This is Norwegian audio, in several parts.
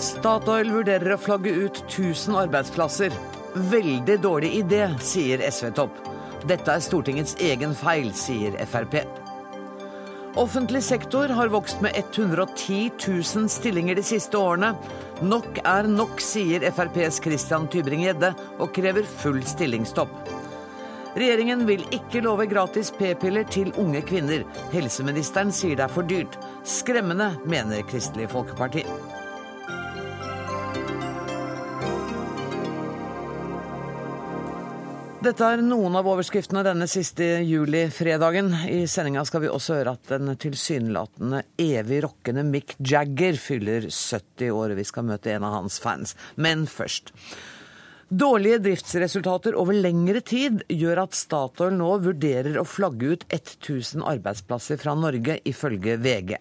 Statoil vurderer å flagge ut 1000 arbeidsplasser. Veldig dårlig idé, sier SV-topp. Dette er Stortingets egen feil, sier Frp. Offentlig sektor har vokst med 110 000 stillinger de siste årene. Nok er nok, sier FrPs Christian Tybring-Gjedde, og krever full stillingsstopp. Regjeringen vil ikke love gratis p-piller til unge kvinner. Helseministeren sier det er for dyrt. Skremmende, mener Kristelig Folkeparti. Dette er noen av overskriftene denne siste juli-fredagen. I sendinga skal vi også høre at den tilsynelatende evig rockende Mick Jagger fyller 70 år. Vi skal møte en av hans fans. Men først. Dårlige driftsresultater over lengre tid gjør at Statoil nå vurderer å flagge ut 1000 arbeidsplasser fra Norge, ifølge VG.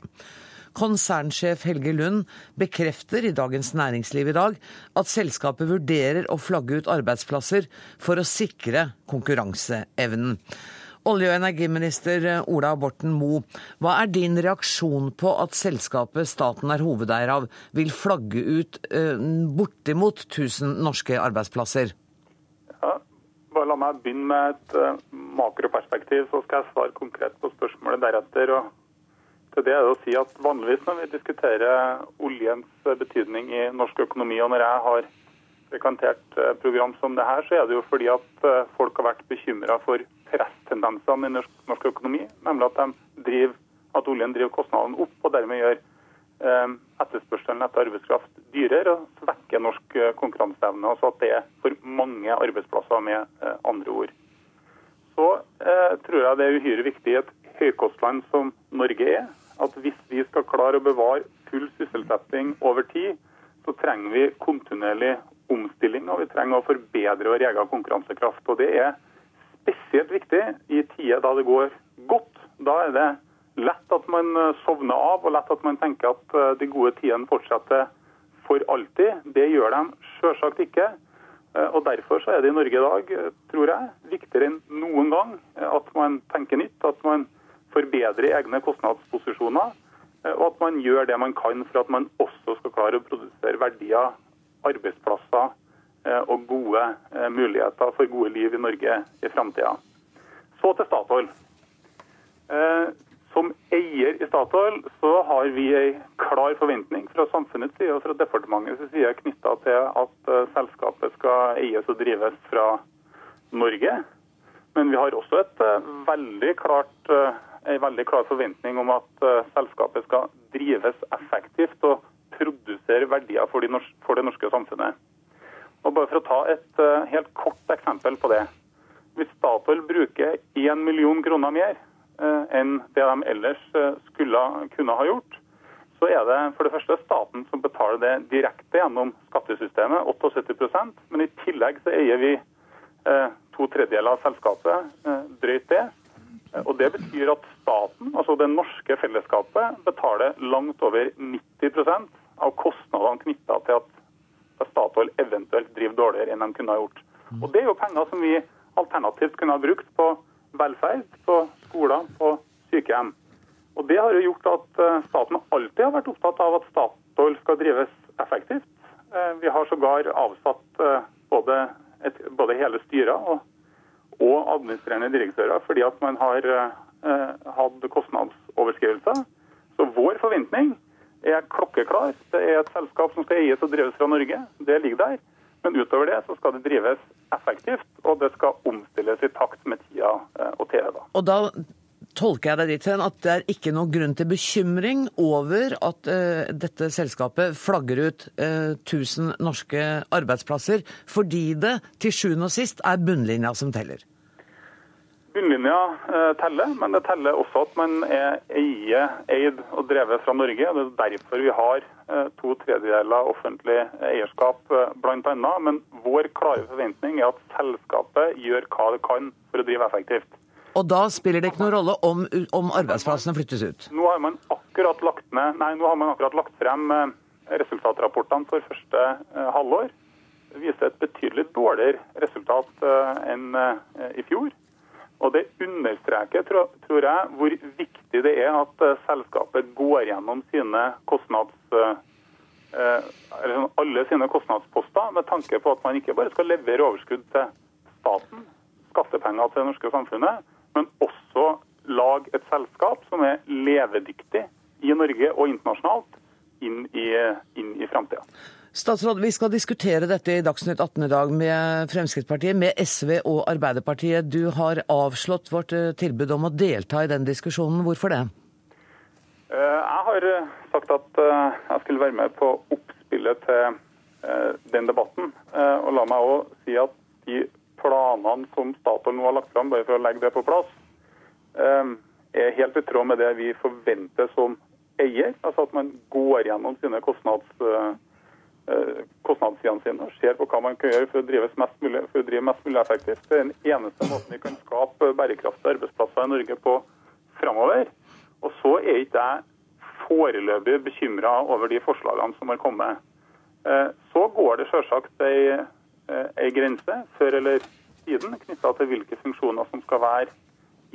Konsernsjef Helge Lund bekrefter i Dagens Næringsliv i dag at selskapet vurderer å flagge ut arbeidsplasser for å sikre konkurranseevnen. Olje- og energiminister Ola Borten Moe, hva er din reaksjon på at selskapet staten er hovedeier av, vil flagge ut eh, bortimot 1000 norske arbeidsplasser? Ja, bare La meg begynne med et uh, makroperspektiv, så skal jeg svare konkret på spørsmålet deretter. og til det er det å si at Vanligvis når vi diskuterer oljens betydning i norsk økonomi, og når jeg har frekventert eh, program som det her, så er det jo fordi at eh, folk har vært bekymra for presstendensene i norsk, norsk, økonomi. Nemlig at, driver, at oljen driver kostnadene opp, og dermed gjør eh, etterspørselen etter arbeidskraft dyrere og svekker norsk eh, konkurranseevne. Altså at det er for mange arbeidsplasser, med eh, andre ord. Så eh, tror jeg det er uhyre viktig i et høykostland som Norge er, at hvis vi skal klare å bevare full sysselsetting over tid, så trenger vi kontinuerlig omstilling, og vi trenger å forbedre vår egen konkurransekraft. Og Det er spesielt viktig i tider da det går godt. Da er det lett at man eh, sovner av, og lett at man tenker at eh, de gode tidene fortsetter for alltid. Det gjør de selvsagt ikke. Eh, og Derfor så er det i Norge i dag, tror jeg, viktigere enn noen gang at man tenker nytt. At man forbedrer egne kostnadsposisjoner, og at man gjør det man kan for at man også skal klare å produsere verdier, arbeidsplasser eh, og gode eh, muligheter for gode liv i Norge i framtida. Så til Statoil. Som eier i Statoil så har vi en klar forventning fra samfunnets side og fra departementets side knytta til at selskapet skal eies og drives fra Norge. Men vi har også et veldig klart en veldig klar forventning om at selskapet skal drives effektivt og produsere verdier for, de norske, for, det norske samfunnet. Og bare For å ta et uh, helt kort eksempel på det. Hvis Statoil bruker 1 million kroner mer uh, enn det de ellers skulle kunne ha gjort, så er det for det første staten som betaler det direkte gjennom skattesystemet, 78% Men i tillegg så eier vi to tredjedeler av selskapet, drøyt det. Og Det betyr at staten, altså det norske fellesskapet, betaler langt over 90 av kostnadene knytta til at Statoil eventuelt driver dårligere enn de kunne ha gjort. Og Det er jo penger som vi alternativt kunne ha brukt på velferd, på skoler, på sykehjem. Og Det har jo gjort at eh, staten alltid har vært opptatt av at Statoil skal drives effektivt. Eh, vi har sågar avsatt eh, både, et, både hele styret og og administrerende direktører fordi at man har eh, hatt kostnadsoverskridelser. Så vår forventning er klokkeklar. Det er et selskap som skal eies og drives fra Norge. Det ligger der. Men utover det så skal det drives effektivt, og det skal omstilles i takt med tida eh, og TV. Og da tolker jeg deg dit hen at det er ikke noen grunn til bekymring over at uh, dette selskapet flagger ut uh, 1000 norske arbeidsplasser, fordi det til sjuende og sist er bunnlinja som teller? Bunnlinja uh, teller, men det teller også at man er eie, eid og drevet fra Norge. og Det er derfor vi har to tredjedeler offentlig eierskap, bl.a. Men vår klare forventning er at selskapet gjør hva det kan for å drive effektivt. Og da spiller det ikke noen rolle om, om arbeidsplassene flyttes ut? Nå har man akkurat lagt, ned, nei, man akkurat lagt frem eh, resultatrapportene for første eh, halvår. Det viser et betydelig dårligere resultat eh, enn i fjor. Og Det understreker, tror jeg, hvor viktig det er at eh, selskapet går gjennom sine kostnads, sånn alle sine kostnadsposter, med tanke på at man ikke bare skal levere overskudd til staten, skattepenger til det norske samfunnet, men også lage et selskap som er levedyktig i Norge og internasjonalt inn i, inn i framtida. Statsråd, vi skal diskutere dette i Dagsnytt 18 i dag med Fremskrittspartiet, med SV og Arbeiderpartiet. Du har avslått vårt eh, tilbud om å delta i den diskusjonen. Hvorfor det? Eh, jeg har eh, sagt at jeg skulle være med på oppspillet til den debatten. Og la meg òg si at de planene som Statoil nå har lagt fram, bare for å legge det på plass, er helt i tråd med det vi forventer som eier. Altså at man går gjennom sine kostnads kostnadssidene sine og ser på hva man kan gjøre for å, mest mulig, for å drive mest mulig effektivt. Det er den eneste måten vi kan skape bærekraftige arbeidsplasser i Norge på framover. Og så er ikke jeg foreløpig bekymra over de forslagene som har kommet. Eh, så går det selvsagt ei, eh, ei grense før eller siden knytta til hvilke funksjoner som skal være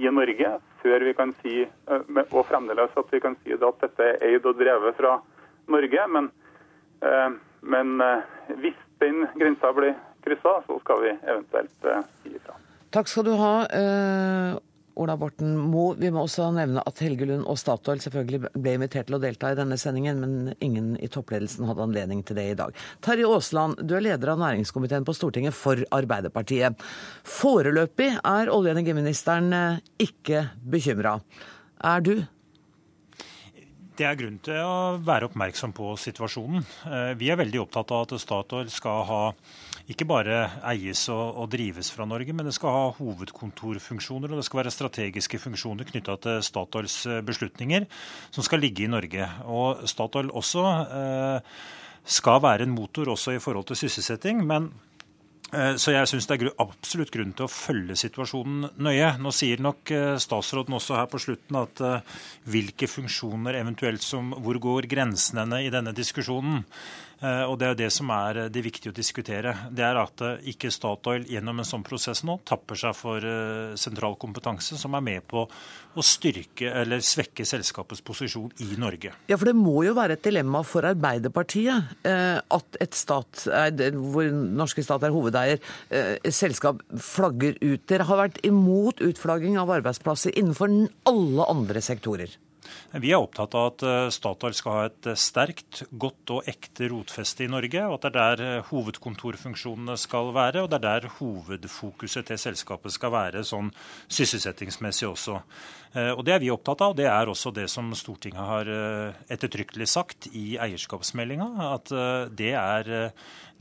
i Norge, før vi kan si, og fremdeles at vi kan si at dette er eid og drevet fra Norge. men men eh, hvis den grensa blir kryssa, så skal vi eventuelt eh, si ifra. Takk skal du ha. Uh, Ola Borten Moe. Vi må også nevne at Helge Lund og Statoil selvfølgelig ble invitert til å delta i denne sendingen, men ingen i toppledelsen hadde anledning til det i dag. Terje Aasland, du er leder av næringskomiteen på Stortinget for Arbeiderpartiet. Foreløpig er olje- og energiministeren ikke bekymra. Er du? Det er grunn til å være oppmerksom på situasjonen. Eh, vi er veldig opptatt av at Statoil skal ha ikke bare eies og, og, drives fra Norge, men det skal ha hovedkontorfunksjoner og det skal være strategiske funksjoner knytta til Statoils eh, beslutninger som skal ligge i Norge. Og Statoil også eh, skal være en motor også i forhold til sysselsetting. men så jeg syns det er absolutt grunn til å følge situasjonen nøye. Nå sier nok eh, statsråden også her på slutten at eh, hvilke funksjoner eventuelt som Hvor går grensene i denne diskusjonen? Eh, og Det er det som er eh, det viktige å diskutere. Det er at eh, ikke Statoil gjennom en sånn prosess nå tapper seg for sentral kompetanse som er med på å styrke eller svekke selskapets posisjon i Norge. Ja, for Det må jo være et dilemma for Arbeiderpartiet at et stat, hvor norske stat er hovedeier, selskap flagger ut. Dere har vært imot utflagging av arbeidsplasser innenfor alle andre sektorer. Vi er opptatt av at eh, Statoil skal ha et eh, sterkt, godt og ekte rotfeste i Norge. og At det er der eh, hovedkontorfunksjonene skal være, og det er der hovedfokuset til selskapet skal være sånn sysselsettingsmessig også. Og Det er vi opptatt av, og det er også det som Stortinget har ettertrykkelig sagt i eierskapsmeldinga. At det er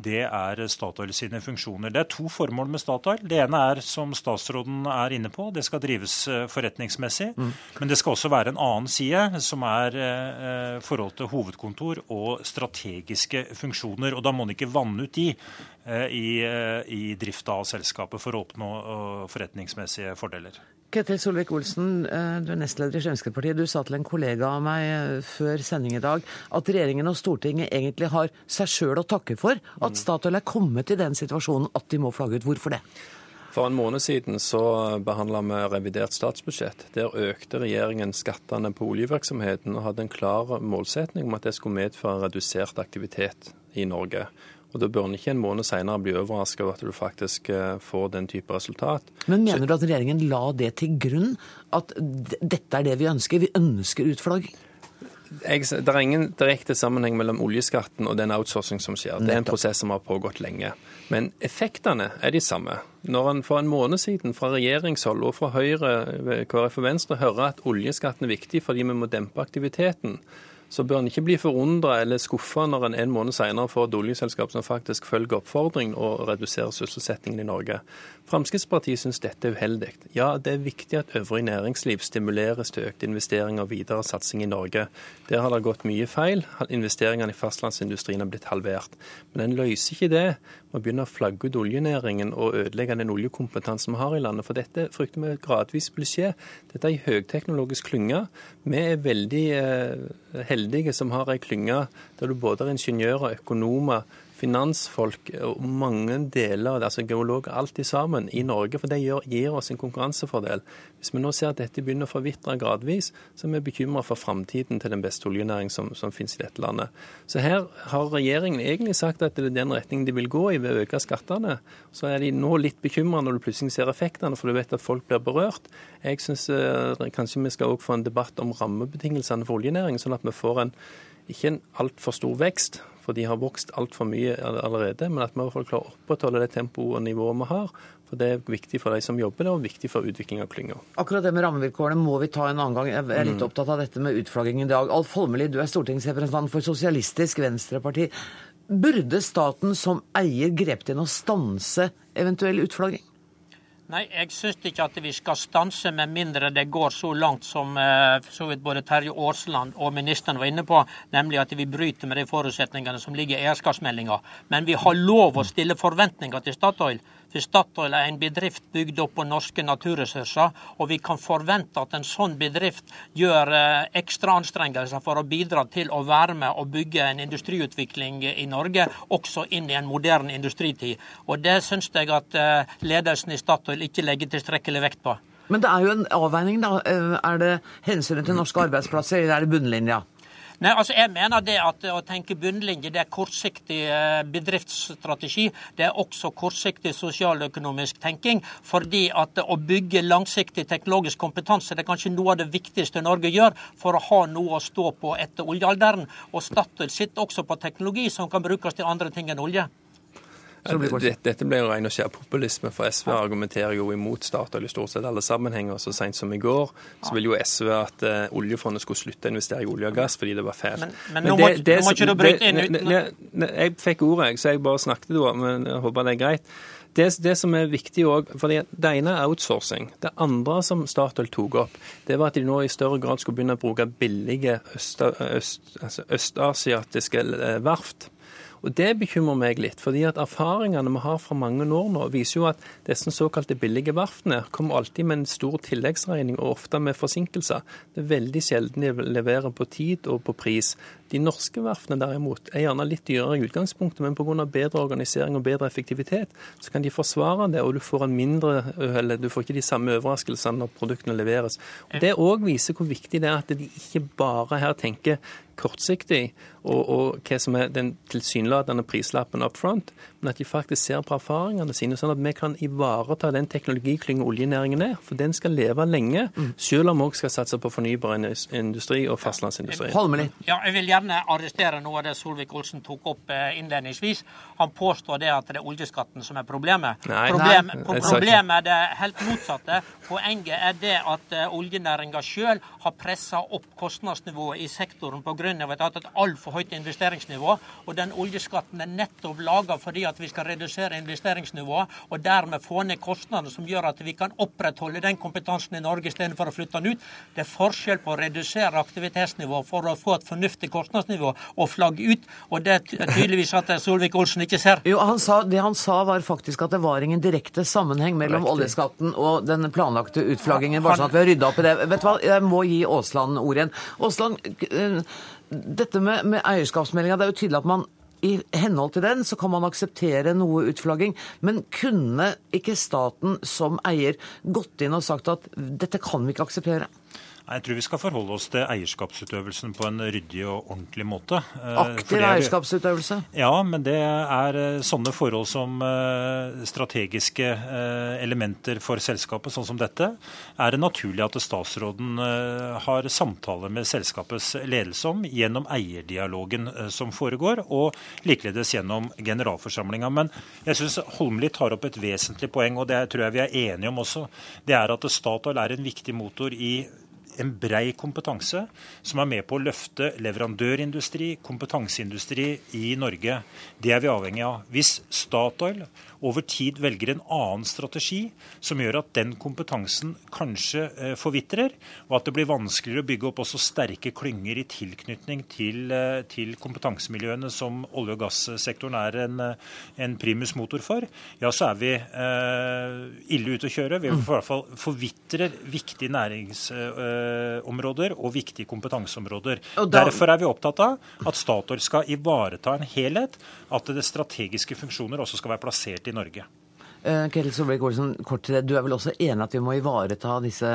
det er Statoil sine funksjoner. Det er to formål med Statoil. Det ene er, som statsråden er inne på, det skal drives eh, forretningsmessig. Mm. Men det skal også være en annen side, som er eh, forhold til hovedkontor og strategiske funksjoner. Og da må en ikke vanne ut de eh, i, eh, i drifta av selskapet for å oppnå uh, forretningsmessige fordeler. Ketil Solvik-Olsen, eh, du er nestleder i Fremskrittspartiet. Du sa til en kollega av meg eh, før sending i dag at regjeringen og Stortinget egentlig har seg sjøl å takke for at Statoil er kommet i den situasjonen at de må flagge ut. Hvorfor det? For en måned siden så behandla vi revidert statsbudsjett. Der økte regjeringen skattene på oljevirksomheten og hadde en klar målsetning om at det skulle medføre redusert aktivitet i Norge. Og Da bør en ikke en måned senere bli overraska over at du faktisk eh, får den type resultat. Men mener du at regjeringen la det til grunn? At dette er det vi ønsker? Vi ønsker utflagging? Det er ingen direkte sammenheng mellom oljeskatten og den outsourcing som skjer. Det er en prosess som har pågått lenge. Men effektene er de samme. Når en for en måned siden fra regjeringshold og fra Høyre, KrF og Venstre hører at oljeskatten er viktig fordi vi må dempe aktiviteten, så bør en ikke bli forundra eller skuffa når en en måned senere får et oljeselskap som faktisk følger oppfordringen og reduserer sysselsettingen i Norge. Fremskrittspartiet syns dette er uheldig. Ja, det er viktig at øvrig næringsliv stimuleres til økte investeringer og videre satsing i Norge. Der har det gått mye feil. Investeringene i fastlandsindustrien har blitt halvert. Men en løser ikke det med å begynne å flagge ut oljenæringen og ødelegge den oljekompetansen vi har i landet. For dette frykter vi gradvis vil skje. Dette er en høyteknologisk klynge. Vi er veldig eh, heldige som har ei klynge der du både er ingeniører, økonomer, finansfolk og mange deler, altså geologer, alltid sammen i Norge. For det gjør, gir oss en konkurransefordel. Hvis vi nå ser at dette begynner å forvitre gradvis, så er vi bekymra for framtiden til den beste oljenæring som, som finnes i dette landet. Så her har regjeringen egentlig sagt at det er den retningen de vil gå i ved å øke skattene. Så er de nå litt bekymra når du plutselig ser effektene, for du vet at folk blir berørt. Jeg syns eh, kanskje vi skal også få en debatt om rammebetingelsene for oljenæringen, sånn at vi får en ikke en altfor stor vekst, for de har vokst altfor mye allerede, men at vi i hvert fall klarer å opprettholde det tempoet og nivået vi har. For Det er viktig for de som jobber der, og viktig for utvikling av klynga. Akkurat det med rammevilkårene må vi ta en annen gang. Jeg er litt mm. opptatt av dette med utflagging i dag. Alf Holmelid, du er stortingsrepresentant for Sosialistisk Venstreparti. Burde staten som eier grepet inn og stanse eventuell utflagging? Nei, jeg syns ikke at vi skal stanse med mindre det går så langt som eh, så vidt både Terje Aasland og ministeren var inne på, nemlig at vi bryter med de forutsetningene som ligger i eierskapsmeldinga. Men vi har lov å stille forventninger til Statoil. For Statoil er en bedrift bygd opp på norske naturressurser, og vi kan forvente at en sånn bedrift gjør eh, ekstra anstrengelser for å bidra til å være med og bygge en industriutvikling i Norge, også inn i en moderne industritid. Og Det syns jeg at eh, ledelsen i Statoil ikke legger tilstrekkelig vekt på. Men det er jo en avveining, da. Eh, er det hensynet til norske arbeidsplasser, eller er det bunnlinja? Nei, altså jeg mener det at Å tenke bunnlinje det er kortsiktig eh, bedriftsstrategi. Det er også kortsiktig sosialøkonomisk tenking. fordi at Å bygge langsiktig teknologisk kompetanse det er kanskje noe av det viktigste Norge gjør for å ha noe å stå på etter oljealderen. Og Statoil sitter også på teknologi som kan brukes til andre ting enn olje. Dette ble jo ren og skjær populisme, for SV argumenterer jo imot Statoil i stort sett alle sammenhenger. Så sent som i går så ville jo SV at uh, oljefondet skulle slutte å investere i olje og gass fordi det var fælt. Men, men, nå, må, det, nå må ikke du bryte inn uten Jeg fikk ordet, så jeg bare snakket da, men jeg håper det er greit. Det, det, som er viktig òg, for det ene er outsourcing. Det andre som Statoil tok opp, det var at de nå i større grad skulle begynne å bruke billige østasiatiske øst, altså østasiatiske eh, verft. Og Det bekymrer meg litt, fordi at erfaringene vi har fra mange år nå, viser jo at disse såkalte billige verftene kommer alltid med en stor tilleggsregning, og ofte med forsinkelser. Det er veldig sjelden de leverer på tid og på pris. De norske verftene derimot er gjerne litt dyrere i utgangspunktet, men pga. bedre organisering og bedre effektivitet, så kan de forsvare det, og du får, mindre, eller du får ikke de samme overraskelsene når produktene leveres. Og det òg viser hvor viktig det er at de ikke bare her tenker kortsiktig og, og, hva som er den tilsynelatende prislappen up front, men at de faktisk ser på erfaringene sine, sånn at vi kan ivareta den teknologiklyngen oljenæringen er. For den skal leve lenge, mm. selv om vi også skal satse på fornybar industri og fastlandsindustri. Ja, jeg vil gjerne arrestere noe av det Solvik-Olsen tok opp eh, innledningsvis. Han påstår det at det er oljeskatten som er problemet. Nei, Problem, nei, problemet er det helt motsatte. Poenget er det at uh, oljenæringa sjøl har pressa opp kostnadsnivået i sektoren pga. et altfor høyt investeringsnivå. Og den oljeskatten er nettopp laga fordi at vi skal redusere investeringsnivået, og dermed få ned kostnadene som gjør at vi kan opprettholde den kompetansen i Norge istedenfor å flytte den ut. Det er forskjell på å redusere aktivitetsnivået for å få et fornuftig kostnadsnivå og flagge ut, og det er tydeligvis at Solvik-Olsen ikke ser. Jo, han sa, Det han sa var faktisk at det var ingen direkte sammenheng mellom Riktig. oljeskatten og den planlagte utflaggingen. bare sånn at vi har rydda opp i det. Vet du hva, Jeg må gi Aasland ord igjen. Aasland, eh, dette med, med eierskapsmeldinga, det er jo tydelig at man i henhold til den så kan man akseptere noe utflagging. Men kunne ikke staten som eier gått inn og sagt at dette kan vi ikke akseptere? Jeg tror vi skal forholde oss til eierskapsutøvelsen på en ryddig og ordentlig måte. Aktiv er, eierskapsutøvelse? Ja, men det er eh, sånne forhold som eh, strategiske elementer for selskapet, sånn som dette, er det naturlig at statsråden har samtale med selskapets ledelse om gjennom eierdialogen som foregår, og likeledes gjennom generalforsamlinga. Men jeg syns Holmli tar opp et vesentlig poeng, og det tror jeg vi er enige om også. Det er at Statoil er en viktig motor i en brei kompetanse som er med på å løfte leverandørindustri, kompetanseindustri i Norge. Det er vi avhengig av. Hvis Statoil over tid velger en annen strategi som gjør at den kompetansen kanskje eh, forvitrer, og at det blir vanskeligere å bygge opp også sterke klynger i tilknytning til, eh, til kompetansemiljøene som olje- og gassektoren er en, eh, en primus motor for, ja, så er vi eh, ille ute å kjøre. Vi i hvert fall forvitrer viktige næringsområder og viktige kompetanseområder. Og da... Derfor er vi opptatt av at Statoil skal ivareta en helhet, at det strategiske funksjoner også skal være plassert i Norge. Eh, Ketil Solvik-Olsen, kort til det. Du er vel også enig at vi må ivareta disse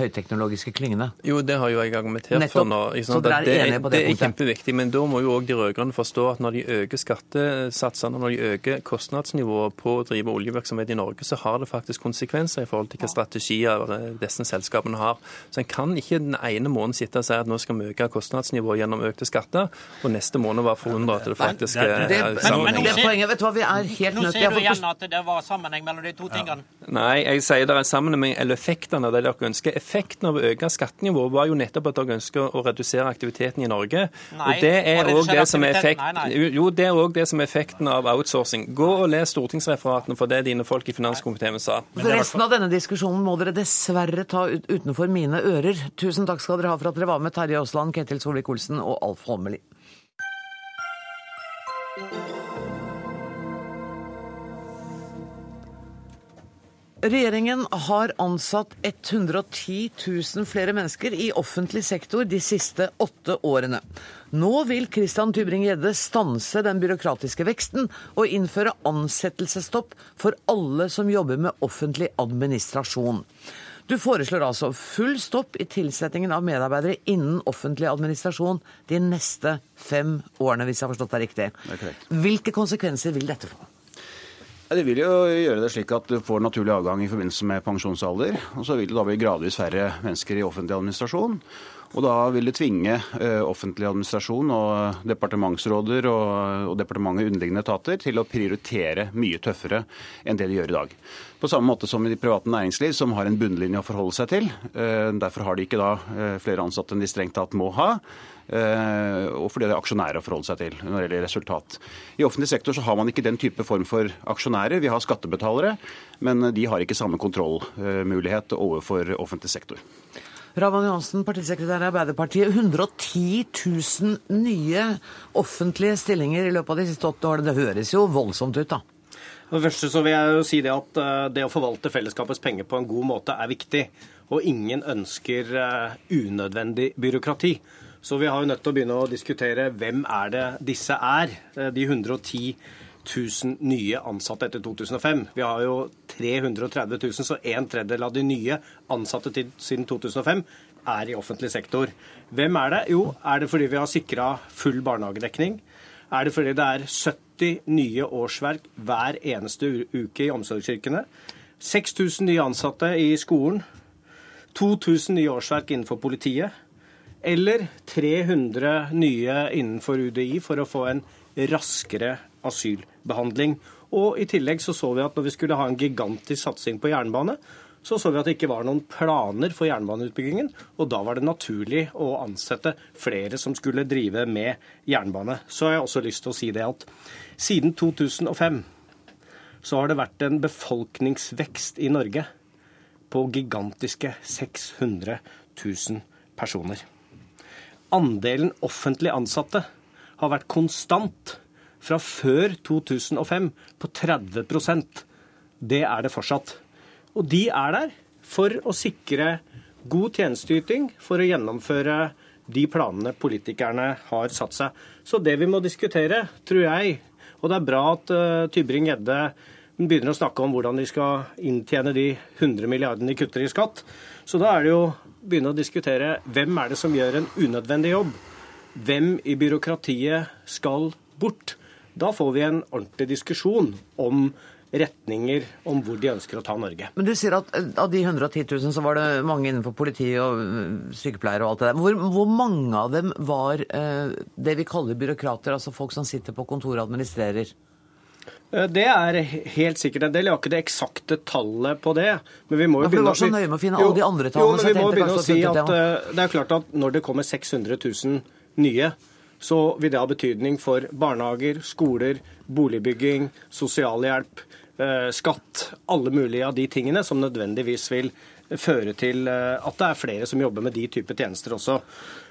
høyteknologiske klyngene? Jo, det har jo jeg argumentert Nettopp. for nå. Så dere er det, enige på det, det er kjempeviktig. Men da må jo òg de rød-grønne forstå at når de øker skattesatsene, når de øker kostnadsnivået på å drive oljevirksomhet i Norge, så har det faktisk konsekvenser i forhold til hvilke strategier eh, disse selskapene har. Så en kan ikke den ene måneden sitte og si at nå skal vi øke kostnadsnivået gjennom økte skatter, og neste måned være forundret at det faktisk er sammenheng. Det, det, poenget, vet du hva, vi er helt nødt til Nå ser du igjen at det var sammenheng mellom de to tingene? Nei, jeg sier det er sammenheng eller effektene av det dere ønsker. Effekten av å øke skattenivået var jo nettopp at dere ønsker å redusere aktiviteten i Norge. Nei, og det er òg det som er effekt, nei, nei. Jo, det er òg det som er effekten av outsourcing. Gå og les stortingsreferatene for det dine folk i finanskomiteen sa. For resten av denne diskusjonen må dere dessverre ta utenfor mine ører. Tusen takk skal dere ha for at dere var med, Terje Aasland, Ketil Solvik-Olsen og Alf Holmelid. Regjeringen har ansatt 110 000 flere mennesker i offentlig sektor de siste åtte årene. Nå vil Christian Tybring-Gjedde stanse den byråkratiske veksten og innføre ansettelsesstopp for alle som jobber med offentlig administrasjon. Du foreslår altså full stopp i tilsettingen av medarbeidere innen offentlig administrasjon de neste fem årene, hvis jeg har forstått deg riktig. Hvilke konsekvenser vil dette få? Det vil jo gjøre det slik at du får naturlig avgang i forbindelse med pensjonsalder. Og så vil det da bli gradvis færre mennesker i offentlig administrasjon. Og da vil det tvinge uh, offentlig administrasjon og departementsråder og, og departementet underliggende etater til å prioritere mye tøffere enn det de gjør i dag. På samme måte som i de private næringsliv, som har en bunnlinje å forholde seg til. Uh, derfor har de ikke da uh, flere ansatte enn de strengt tatt må ha. Eh, og fordi det er aksjonærer å forholde seg til når det gjelder resultat. I offentlig sektor så har man ikke den type form for aksjonærer. Vi har skattebetalere, men de har ikke samme kontrollmulighet overfor offentlig sektor. Ravan Johansen, partisekretær i Arbeiderpartiet. 110 000 nye offentlige stillinger i løpet av de siste åtte årene. Det høres jo voldsomt ut, da. For det første så vil jeg jo si det at eh, det å forvalte fellesskapets penger på en god måte er viktig. Og ingen ønsker eh, unødvendig byråkrati. Så vi har jo nødt til å begynne å diskutere hvem er det disse er, eh, de 110 000 nye ansatte etter 2005. Vi har jo 330 000, så en tredjedel av de nye ansatte til, siden 2005 er i offentlig sektor. Hvem er det? Jo, er det fordi vi har sikra full barnehagedekning? Er det fordi det er 70 nye årsverk hver eneste uke i omsorgskirkene? 6000 nye ansatte i skolen? 2000 nye årsverk innenfor politiet? Eller 300 nye innenfor UDI for å få en raskere asylbehandling. Og I tillegg så, så vi at når vi skulle ha en gigantisk satsing på jernbane, så så vi at det ikke var noen planer for jernbaneutbyggingen. Og da var det naturlig å ansette flere som skulle drive med jernbane. Så har jeg også lyst til å si det at siden 2005 så har det vært en befolkningsvekst i Norge på gigantiske 600 000 personer andelen offentlig ansatte har vært konstant fra før 2005 på 30% Det er det fortsatt. Og de er der for å sikre god tjenesteyting, for å gjennomføre de planene politikerne har satt seg. Så det vi må diskutere, tror jeg, og det er bra at uh, Tybring-Gjedde begynner å snakke om hvordan de skal inntjene de 100 milliardene de kutter i skatt. Så da er det jo begynne å diskutere hvem er det som gjør en unødvendig jobb. Hvem i byråkratiet skal bort? Da får vi en ordentlig diskusjon om retninger om hvor de ønsker å ta Norge. Men du sier at av de 110 000 så var det mange innenfor politi og øh, sykepleiere og alt det der. Hvor, hvor mange av dem var eh, det vi kaller byråkrater, altså folk som sitter på kontoret og administrerer? Eh, det er helt sikkert en del. Jeg har ikke det eksakte tallet på det. Men vi må jo begynne, så nøye med å finne alle de andre tallene. Jo, men vi må begynne å si at uh, det er klart at når det kommer 600 000 nye, så vil det ha betydning for barnehager, skoler, boligbygging, sosialhjelp, uh, skatt. Alle mulige av de tingene som nødvendigvis vil føre til at det er flere som jobber med de typer tjenester også.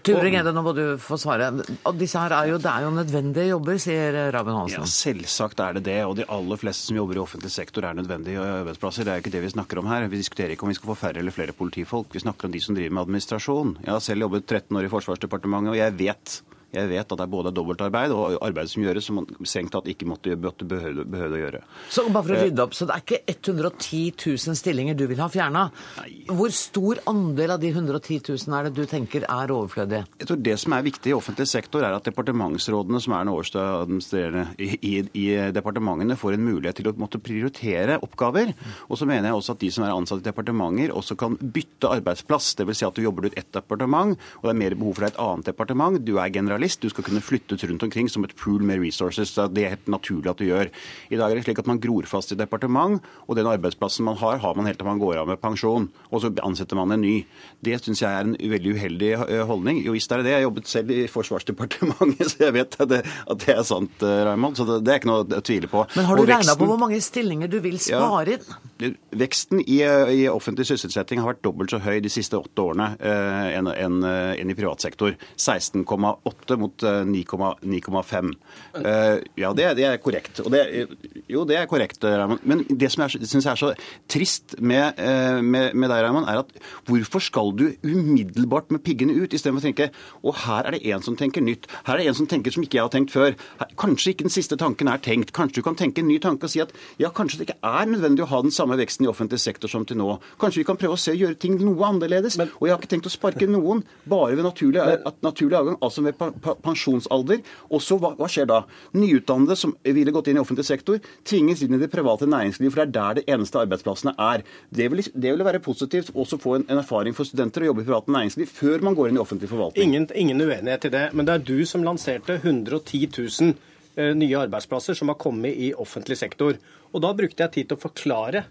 Turing-Edde, nå må du få svare. Og disse her er jo, det er jo nødvendige jobber, sier Raben Hansen. Ja, Selvsagt er det det. Og de aller fleste som jobber i offentlig sektor er nødvendige arbeidsplasser. Det er ikke det vi snakker om her. Vi diskuterer ikke om vi skal få færre eller flere politifolk. Vi snakker om de som driver med administrasjon. Jeg har selv jobbet 13 år i Forsvarsdepartementet, og jeg vet jeg vet at det er både dobbeltarbeid og arbeid som gjøres som man strengt tatt ikke måtte, måtte behøve, behøve, å gjøre. Så bare for å rydde opp, så det er ikke 110 000 stillinger du vil ha fjerna? Hvor stor andel av de 110 000 er det du tenker er overflødige? Jeg tror Det som er viktig i offentlig sektor, er at departementsrådene, som er den øverste administrerende i, i, i, departementene, får en mulighet til å måtte prioritere oppgaver. Og så mener jeg også at de som er ansatt i departementer, også kan bytte arbeidsplass. Dvs. Si at du jobber ut ett departement, og det er mer behov for deg i et annet departement. Du er generalist generalist. Du skal kunne flyttes rundt omkring som et pool med resources. Det er helt naturlig at du gjør. I dag er det slik at man gror fast i departement, og den arbeidsplassen man har, har man helt til man går av med pensjon. Og så ansetter man en ny. Det syns jeg er en veldig uheldig eh, holdning. Jo visst er det det. Jeg jobbet selv i Forsvarsdepartementet, så jeg vet at det, at det er sant, eh, Raymond. Så det, det, er ikke noe å tvile på. Men har du regna på hvor mange stillinger du vil spare inn? Ja, veksten i, i, offentlig sysselsetting har vært dobbelt så høy de siste åtte årene eh, enn en, en i privat sektor. 16,8 mot 9,5. Eh, eh, ja, det, det, er korrekt. Det, jo, det er korrekt, Raymond. Men det som jeg syns er så trist med, eh, med, med deg, Raymond, er at hvorfor skal du umiddelbart med piggene ut, istedenfor å tenke og her er det en som tenker nytt. Her er det en som tenker som ikke jeg har tenkt før. Kanskje ikke den siste tanken er tenkt. Kanskje du kan tenke en ny tanke og si at ja, kanskje det ikke er nødvendig å ha den samme veksten i offentlig sektor som til nå. Kanskje vi kan prøve å se og gjøre ting noe annerledes. Men, og jeg har ikke tenkt å sparke noen bare ved naturlig, naturlig avgang, altså ved pensjonsalder. Og så hva, hva, skjer da? Nyutdannede som ville gått inn i offentlig sektor, tvinges inn i det private næringslivet, for det er der det eneste arbeidsplassene er. Det ville det vil være positivt også få en, en, erfaring for studenter å jobbe i private næringsliv før man går inn i offentlig forvaltning. Ingen, ingen uenighet i det, men det er du som lanserte 110 000 eh, nye arbeidsplasser som har kommet i offentlig sektor. Og da brukte jeg tid til å forklare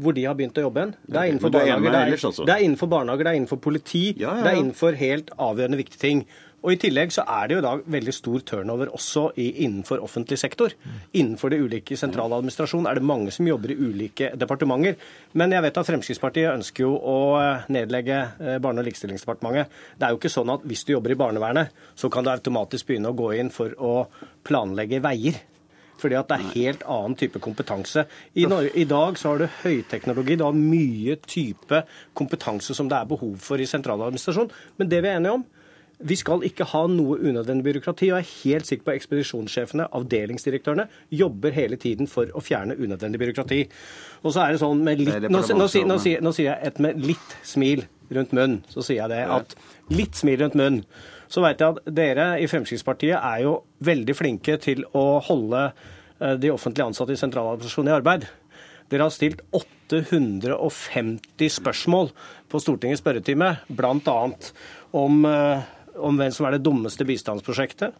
hvor de har begynt å jobbe hen. Det er innenfor barnehager, det er, det er innenfor barnehager, det er innenfor politi, ja, ja, ja. det er innenfor helt avgjørende viktige ting. Og I tillegg så er det jo da veldig stor turnover også i, innenfor offentlig sektor. Innenfor det ulike sentraladministrasjon er det mange som jobber i ulike departementer. Men jeg vet at Fremskrittspartiet ønsker jo å eh, nedlegge eh, Barne- og likestillingsdepartementet. Det er jo ikke sånn at hvis du jobber i barnevernet, så kan du automatisk begynne å gå inn for å planlegge veier fordi at det er helt annen type kompetanse. I, Norge, I, dag så har du høyteknologi, du har mye type kompetanse som det er behov for i sentraladministrasjon. Men det vi er enige om, vi skal ikke ha noe unødvendig byråkrati. og Jeg er helt sikker på at ekspedisjonssjefene, avdelingsdirektørene, jobber hele tiden for å fjerne unødvendig byråkrati. Og så er det sånn med litt, nå, nå, nå, nå sier jeg et med litt smil rundt munnen. Så sier jeg det at litt smil rundt munnen. Så vet jeg at dere i Fremskrittspartiet er jo veldig flinke til å holde eh, de offentlig ansatte i sentraladministrasjonen i arbeid. Dere har stilt 850 spørsmål på Stortingets spørretime, bl.a. om eh, om hvem som er det dummeste bistandsprosjektet.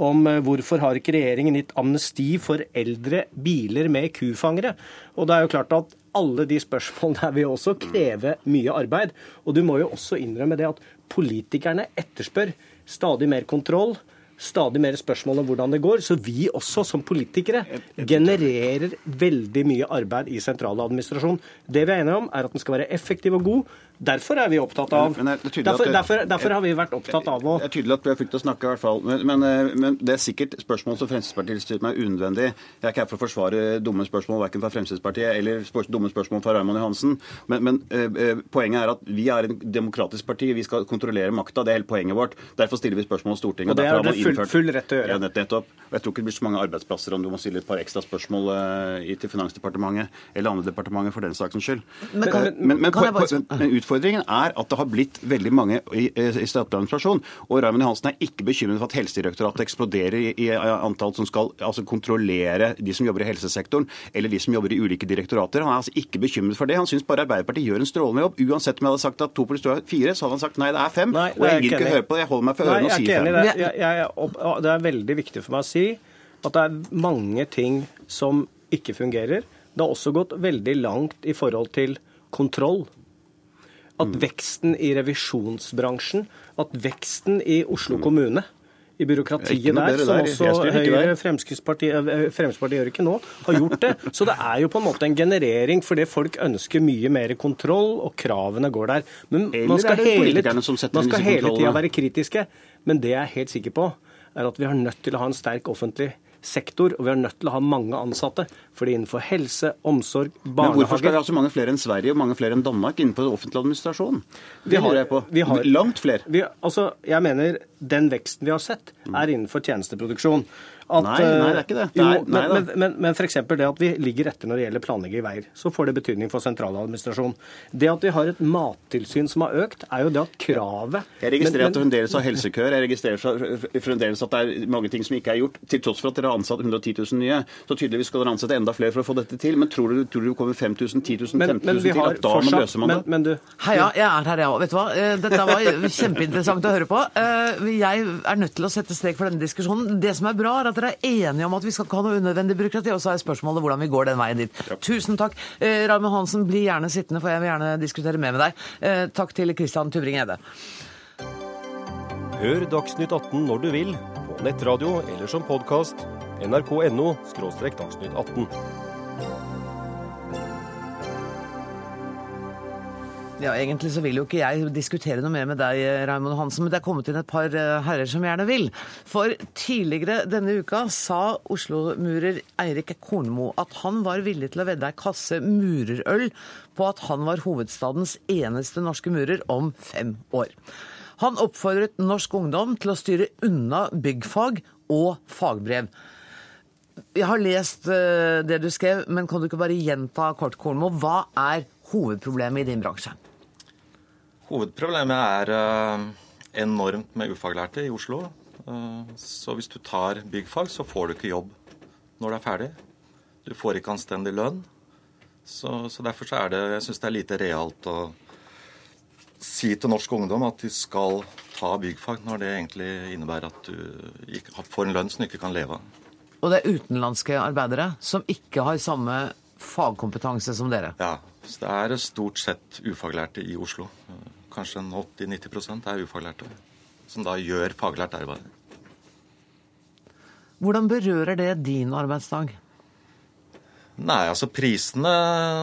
Om eh, hvorfor har ikke regjeringen gitt amnesti for eldre biler med kufangere. Og det er jo klart at alle de spørsmålene her vil også kreve mye arbeid. Og du må jo også innrømme det at politikerne etterspør stadig mer kontroll stadig mer spørsmål om hvordan det går. Så vi også som politikere genererer veldig mye arbeid i sentraladministrasjonen. Det vi er enige om, er at den skal være effektiv og god. Derfor er vi opptatt av derfor, derfor, derfor, har vi vært opptatt av å Det er tydelig at vi har fulgt å snakke, i hvert fall. Men, men, eh, men, det er sikkert spørsmål som Fremskrittspartiet stiller meg unødvendig. Jeg er ikke her for å forsvare dumme spørsmål verken fra Fremskrittspartiet eller dumme spørsmål fra Raymond Johansen. Men, men uh, poenget er at vi er en demokratisk parti. Vi skal kontrollere makta. Det er hele poenget vårt. Derfor stiller vi spørsmål i Stortinget. Og det er det full, full, rett til å gjøre. Ja, nettopp. Jeg tror ikke det blir så mange arbeidsplasser om du må stille et par ekstra spørsmål til Finansdepartementet eller andre departementer for den saks skyld. Men, men, men, men utfordringen er at det har blitt veldig mange i, i statlig administrasjon. Og Raymond Johansen er ikke bekymret for at Helsedirektoratet eksploderer i, i, antall som skal altså, kontrollere de som jobber i helsesektoren, eller de som jobber i ulike direktorater. Han er altså ikke bekymret for det. Han syns bare Arbeiderpartiet gjør en strålende jobb. Uansett om jeg hadde sagt at to pluss to er fire, så hadde han sagt nei, det er fem. Nei, og jeg gidder ikke høre på det. Jeg holder meg for ørene og sier fem. Det. Jeg, jeg, det er veldig viktig for meg å si at det er mange ting som ikke fungerer. Det har også gått veldig langt i forhold til kontroll at veksten i revisjonsbransjen, at veksten i Oslo kommune i byråkratiet der, som også Høyre, Fremskrittspartiet, Fremskrittspartiet gjør ikke nå, har gjort det. Så det er jo på en måte en generering fordi folk ønsker mye mer kontroll, og kravene går der. Men man skal hele, man skal hele tida være kritiske. Men det jeg er helt sikker på, er at vi har nødt til å ha en sterk offentlig sektor, og vi er nødt til å ha mange ansatte. Fordi innenfor helse, omsorg, barnehage Men hvorfor skal vi ha så mange flere enn Sverige og mange flere enn Danmark innenfor offentlig administrasjon? Det har, jeg på. Vi har, Langt flere. Vi, altså, jeg mener den veksten vi har sett, er innenfor tjenesteproduksjon. At, nei, nei, det er ikke det. det er, jo, men, men, men, men f.eks. det at vi ligger etter når det gjelder planlegging i veier, så får det betydning for sentraladministrasjon. Det at vi har et mattilsyn som har økt, er jo det at kravet Jeg registrerer at det fremdeles har helsekøer, jeg registrerer fremdeles at det er mange ting som ikke er gjort, til tross for at dere har ansatt 110 000 nye. Så tydeligvis skal dere ansette enda flere for å få dette til. Men tror du, tror du det kommer 5000, 10 000, 15 000 til? At da fortsatt, løser man det? Men, du, Heia, jeg er her, jeg òg. Vet du hva. Eh, dette var kjempeinteressant å høre på. Eh, jeg er nødt til å sette strek for denne diskusjonen. Det som er bra, er at dere er enige om at vi skal ikke ha noe unødvendig byråkrati. Og så er spørsmålet hvordan vi går den veien dit. Ja. Tusen takk. Eh, Raymond Hansen, bli gjerne sittende, for jeg vil gjerne diskutere mer med deg. Eh, takk til Christian Tubring-Gjedde. Hør Dagsnytt 18 når du vil, på nettradio eller som podkast. nrk.no – dagsnytt 18. Ja, Egentlig så vil jo ikke jeg diskutere noe mer med deg, Raymond Hansen, men det er kommet inn et par eh, herrer som gjerne vil. For tidligere denne uka sa Oslo-murer Eirik Kornmo at han var villig til å vedde ei kasse murerøl på at han var hovedstadens eneste norske murer om fem år. Han oppfordret norsk ungdom til å styre unna byggfag og fagbrev. Jeg har lest eh, det du skrev, men kan du ikke bare gjenta kort, Kornmo? Hva er hovedproblemet i din bransje? Hovedproblemet er uh, enormt med ufaglærte i Oslo. Uh, så hvis du tar byggfag, så får du ikke jobb når du er ferdig. Du får ikke anstendig lønn. Så, så derfor så er det Jeg syns det er lite realt å si til norsk ungdom at de skal ta byggfag, når det egentlig innebærer at du ikke får en lønn som du ikke kan leve av. Og det er utenlandske arbeidere som ikke har samme fagkompetanse som dere? Ja. Så det er stort sett ufaglærte i Oslo kanskje 80-90% er ufaglærte, som da gjør faglært arbeid. Hvordan berører det din arbeidsdag? Nei, altså prisene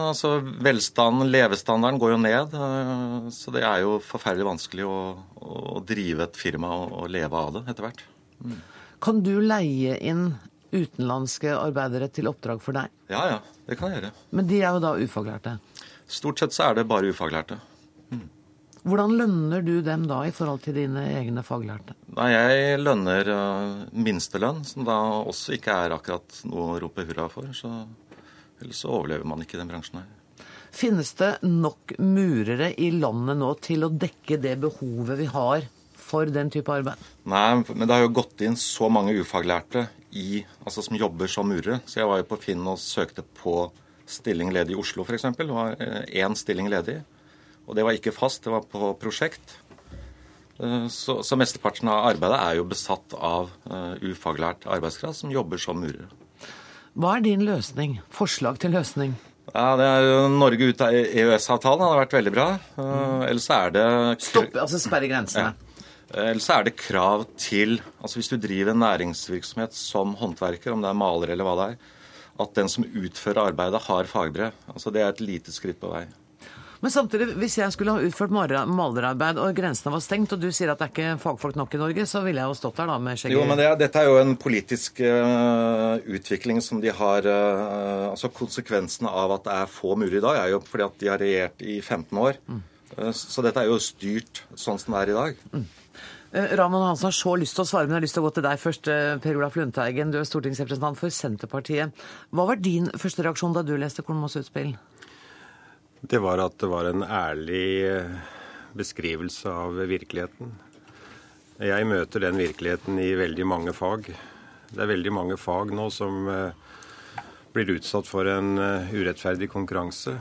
altså Velstanden, levestandarden går jo ned. Eh, så det er jo forferdelig vanskelig å, å drive et firma og, og, leve av det etter hvert. Mm. Kan du leie inn utenlandske arbeidere til oppdrag for deg? Ja, ja. Det kan jeg gjøre. Men de er jo da ufaglærte? Stort sett så er det bare ufaglærte. Hvordan lønner du dem da i forhold til dine egne faglærte? Nei, Jeg lønner uh, minstelønn, som da også ikke er akkurat noe å rope hurra for. Så ellers så overlever man ikke den bransjen her. Finnes det nok murere i landet nå til å dekke det behovet vi har for den type arbeid? Nei, men det har jo gått inn så mange ufaglærte i, altså som jobber som murere. Så jeg var jo på Finn og søkte på stilling ledig i Oslo f.eks. Det var én eh, stilling ledig. Og det var ikke fast, det var på prosjekt. Eh, så, så mesteparten av arbeidet er jo besatt av uh, ufaglært arbeidskraft som jobber som murere. Hva er din løsning? Forslag til løsning? Ja, det er Norge ut av EØS-avtalen hadde vært veldig bra. Uh, ellers er det Stopp, altså sperre grensene. Ja. Ellers er det krav til altså Hvis du driver en næringsvirksomhet som håndverker, om det er maler eller hva det er, at den som utfører arbeidet, har fagbrev. Altså Det er et lite skritt på vei. Men samtidig, hvis jeg skulle ha utført malerarbeid og grensene var stengt, og du sier at det er ikke fagfolk nok i Norge, så ville jeg jo stått der da med skjegget Jo, men det, dette er jo en politisk uh, utvikling som de har uh, Altså konsekvensene av at det er få murer i dag, er jo fordi at de har regjert i 15 år. Mm. Uh, så dette er jo styrt sånn som det er i dag. Mm. Raman Hansen har så lyst til å svare, men jeg har lyst til å gå til deg først. Per Olaf Lundteigen, du er stortingsrepresentant for Senterpartiet. Hva var din første reaksjon da du leste Kornmos utspill? Det var at det var en ærlig eh, beskrivelse av virkeligheten. Jeg møter den virkeligheten i veldig mange fag. Det er veldig mange fag nå som eh, blir utsatt for en eh, urettferdig konkurranse.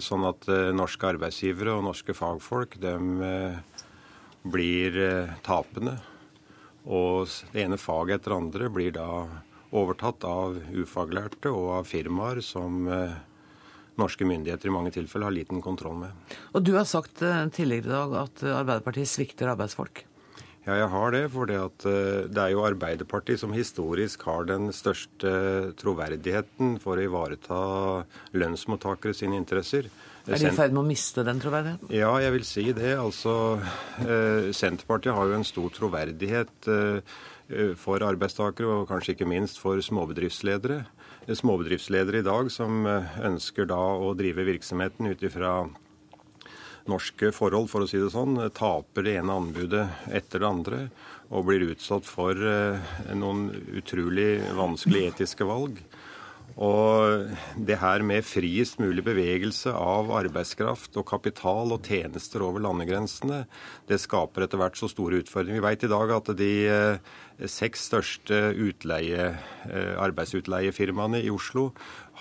Sånn at norske arbeidsgivere og norske fagfolk de blir tapende. Og det ene faget etter andre blir da overtatt av ufaglærte og av firmaer som norske myndigheter i mange tilfeller har liten kontroll med. Og Du har sagt eh, tidligere i dag at Arbeiderpartiet svikter arbeidsfolk? Ja, jeg har det. For det, eh, det er jo Arbeiderpartiet som historisk har den største troverdigheten for å ivareta lønnsmottakere sine interesser. Er de i ferd med å miste den troverdigheten? Ja, jeg vil si det. Altså, eh, Senterpartiet har jo en stor troverdighet eh, for arbeidstakere, og kanskje ikke minst for småbedriftsledere. Småbedriftsledere i dag som ønsker da å drive virksomheten ut ifra norske forhold, for å si det sånn, taper det ene anbudet etter det andre og blir utsatt for eh, noen utrolig vanskelige etiske valg. Og det her med friest mulig bevegelse av arbeidskraft og kapital og tjenester over landegrensene, det skaper etter hvert så store utfordringer. Vi vet i dag at de eh, seks største utleie, eh, arbeidsutleiefirmaene i Oslo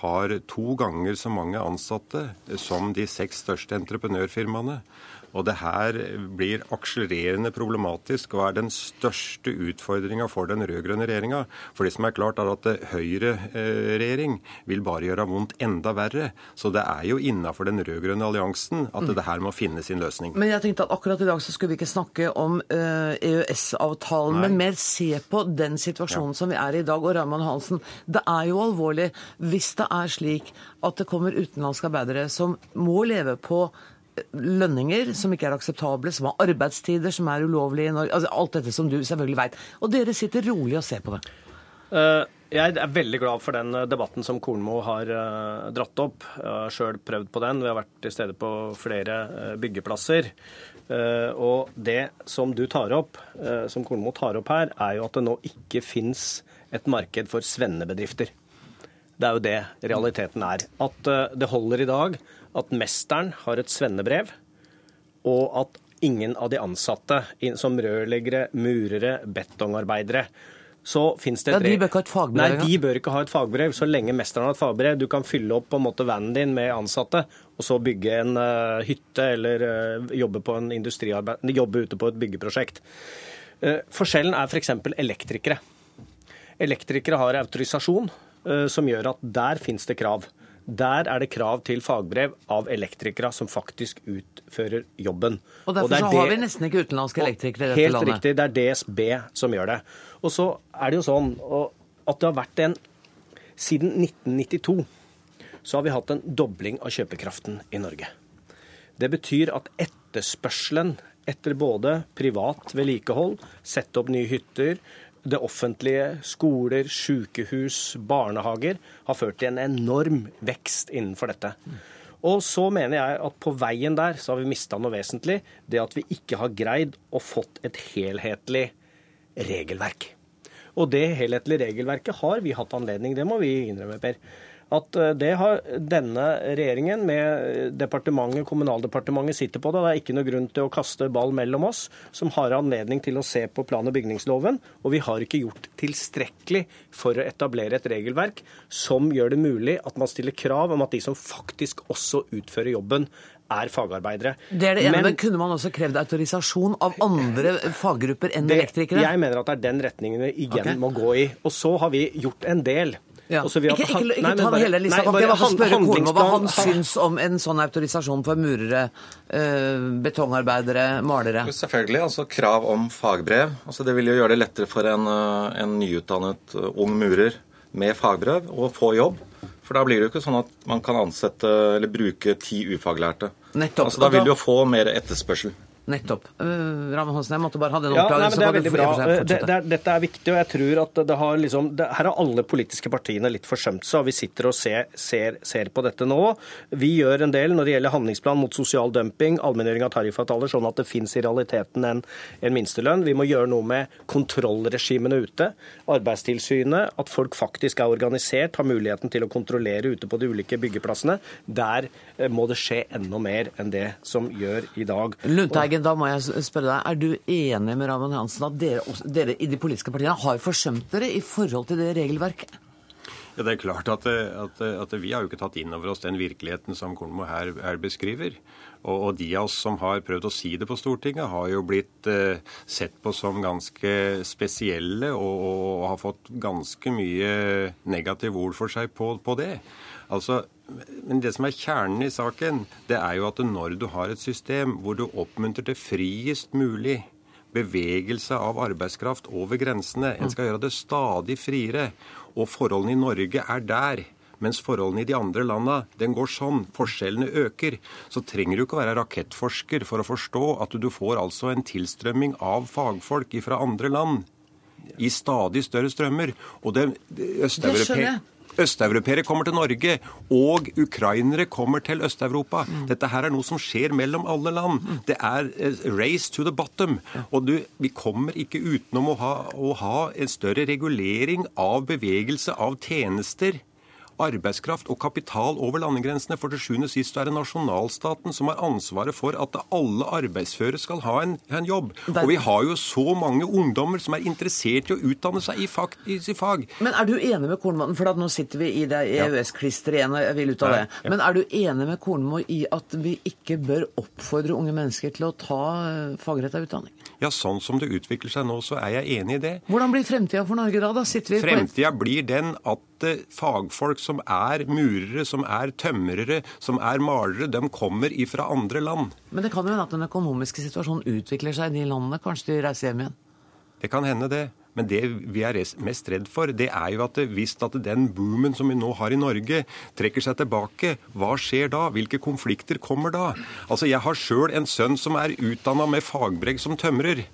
har to ganger så mange ansatte som de seks største entreprenørfirmaene. Og det her blir akselererende problematisk og er den største utfordringa for den rød-grønne regjeringa. For det som er klart, er at høyreregjering vil bare gjøre vondt enda verre. Så det er jo innafor den rød-grønne alliansen at mm. det her må finne sin løsning. Men jeg tenkte at akkurat i dag så skulle vi ikke snakke om EØS-avtalen, men mer se på den situasjonen ja. som vi er i i dag. Og Raymond Hansen, det er jo alvorlig hvis det er slik at det kommer utenlandske arbeidere som må leve på lønninger som ikke er akseptable, som har arbeidstider som er ulovlige i Norge. Altså, alt dette som du selvfølgelig veit. Og dere sitter rolig og ser på det. Uh, jeg er veldig glad for den eh, debatten som Kornmo har uh, dratt opp. Jeg har sjøl prøvd på den. Vi har vært til stede på flere byggeplasser. Og det som du tar opp, som Kornmo tar opp her, er jo at det nå ikke fins et marked for svennebedrifter. Det er jo det realiteten er. At det holder i dag at mesteren har et svennebrev, og at ingen av de ansatte, som rørleggere, murere, betongarbeidere, så finnes det et ja, De bør ikke ha et fagbrev? Nei, de bør ikke ha et fagbrev så lenge mesteren har et fagbrev. Du kan fylle opp på en måte vanen din med ansatte, og så bygge en uh, hytte eller uh, jobbe, på en jobbe ute på et byggeprosjekt. Uh, forskjellen er f.eks. For elektrikere. Elektrikere har autorisasjon som gjør at der finnes det krav. Der er det krav til fagbrev av elektrikere som faktisk utfører jobben. Og Derfor og så har vi nesten ikke utenlandske elektrikere i dette helt landet. Helt riktig. Det er DSB som gjør det. Og så er det jo sånn at det har vært en Siden 1992 så har vi hatt en dobling av kjøpekraften i Norge. Det betyr at etterspørselen etter både privat vedlikehold, sette opp nye hytter, det offentlige, skoler, sykehus, barnehager, har ført til en enorm vekst innenfor dette. Og så mener jeg at på veien der så har vi mista noe vesentlig. Det at vi ikke har greid å fått et helhetlig regelverk. Og det helhetlige regelverket har vi hatt anledning, det må vi innrømme, Per at eh, det har denne regjeringen med departementet, Kommunaldepartementet sitter på det. Det er ikke noe grunn til å kaste ball mellom oss, som har anledning til å se på plan- og bygningsloven. Og vi har ikke gjort tilstrekkelig for å etablere et regelverk som gjør det mulig at man stiller krav om at de som faktisk også utfører jobben, er fagarbeidere. Det er det ene, men, men kunne man også krevd autorisasjon av andre faggrupper enn det, elektrikere? Jeg mener at det er den retningen vi igjen okay. må gå i. Og så har vi gjort en del. Ja. Ikke, ikke, ikke, ikke ta hele lista. Nei, jeg vil spørre Kornmo hva han syns om en sånn autorisasjon for murere, øh, betongarbeidere, malere. Selvfølgelig. altså Krav om fagbrev. altså Det vil jo gjøre det lettere for en, eh, en nyutdannet uh, ung murer med fagbrev å få jobb. For da blir det jo ikke sånn at man kan ansette eller bruke ti ufaglærte. Nettopp. Altså Da vil du jo få mer etterspørsel. Nettopp. Uh, Ramme Hansen, jeg måtte bare ha den oppklaringen. Ja, det er bra. Det, det er, dette er viktig, og jeg tror at det har liksom det, Her har alle politiske partiene litt forsømt seg, og vi sitter og ser, ser, ser, på dette nå. Vi gjør en del når det gjelder handlingsplan mot sosial dumping, allmenngjøring av tariffavtaler, sånn at det fins i realiteten en, en minstelønn. Vi må gjøre noe med kontrollregimene ute. Arbeidstilsynet, at folk faktisk er organisert, har muligheten til å kontrollere ute på de ulike byggeplassene. Der eh, må det skje enda mer enn det som gjør i dag. Lundteigen, da må jeg spørre deg, Er du enig med Raymond Hansen at dere, dere, i de politiske partiene har forsømt dere i forhold til det regelverket? Ja, det er klart at, at, at, Vi har jo ikke tatt inn over oss den virkeligheten som Kornmo her, her beskriver. Og, de av oss som har prøvd å si det på Stortinget, har jo blitt eh, sett på som ganske spesielle og, og, har fått ganske mye negative ord for seg på, på det. Altså, men det som er kjernen i saken, det er jo at når du har et system hvor du oppmuntrer til friest mulig bevegelse av arbeidskraft over grensene. En skal gjøre det stadig friere. Og forholdene i Norge er der. Mens forholdene i de andre landa, den går sånn. Forskjellene øker. Så trenger du ikke å være rakettforsker for å forstå at du får altså en tilstrømming av fagfolk fra andre land. I stadig større strømmer. Og det, østeuropeere Østeuropeere kommer til Norge, og ukrainere kommer til Øst-Europa. Dette her er noe som skjer mellom alle land. Det er eh, race to the bottom. Og du, vi kommer ikke utenom å ha, å ha en større regulering av bevegelse av tjenester arbeidskraft og kapital over landegrensene. For til sjuende og sist er det nasjonalstaten som har ansvaret for at alle arbeidsføre skal ha en, en jobb. Og vi har jo så mange ungdommer som er interessert i å utdanne seg i, fag, i, fag. Men er du enig med Kornmoen, for nå sitter vi i det EØS-klisteret igjen, og jeg vil ut av det. Men er du enig med Kornmo i at vi ikke bør oppfordre unge mennesker til å ta fagrett fagretta utdanning? Ja, sånn som det utvikler seg nå, så er jeg enig i det. Hvordan blir fremtida for Norge da? da sitter vi Fremtida blir den at fagfolk fagfolk som er murere, som er tømrere, som er malere, de kommer ifra andre land. Men det kan jo hende at den økonomiske situasjonen utvikler seg i de landene. Kanskje de reiser hjem igjen? Det kan hende, det. Men det vi er mest redd for, det er jo at hvis at den boomen som vi nå har i Norge, trekker seg tilbake, hva skjer da? Hvilke konflikter kommer da? Altså, Jeg har sjøl en sønn som er utdanna med fagbrev som tømrer.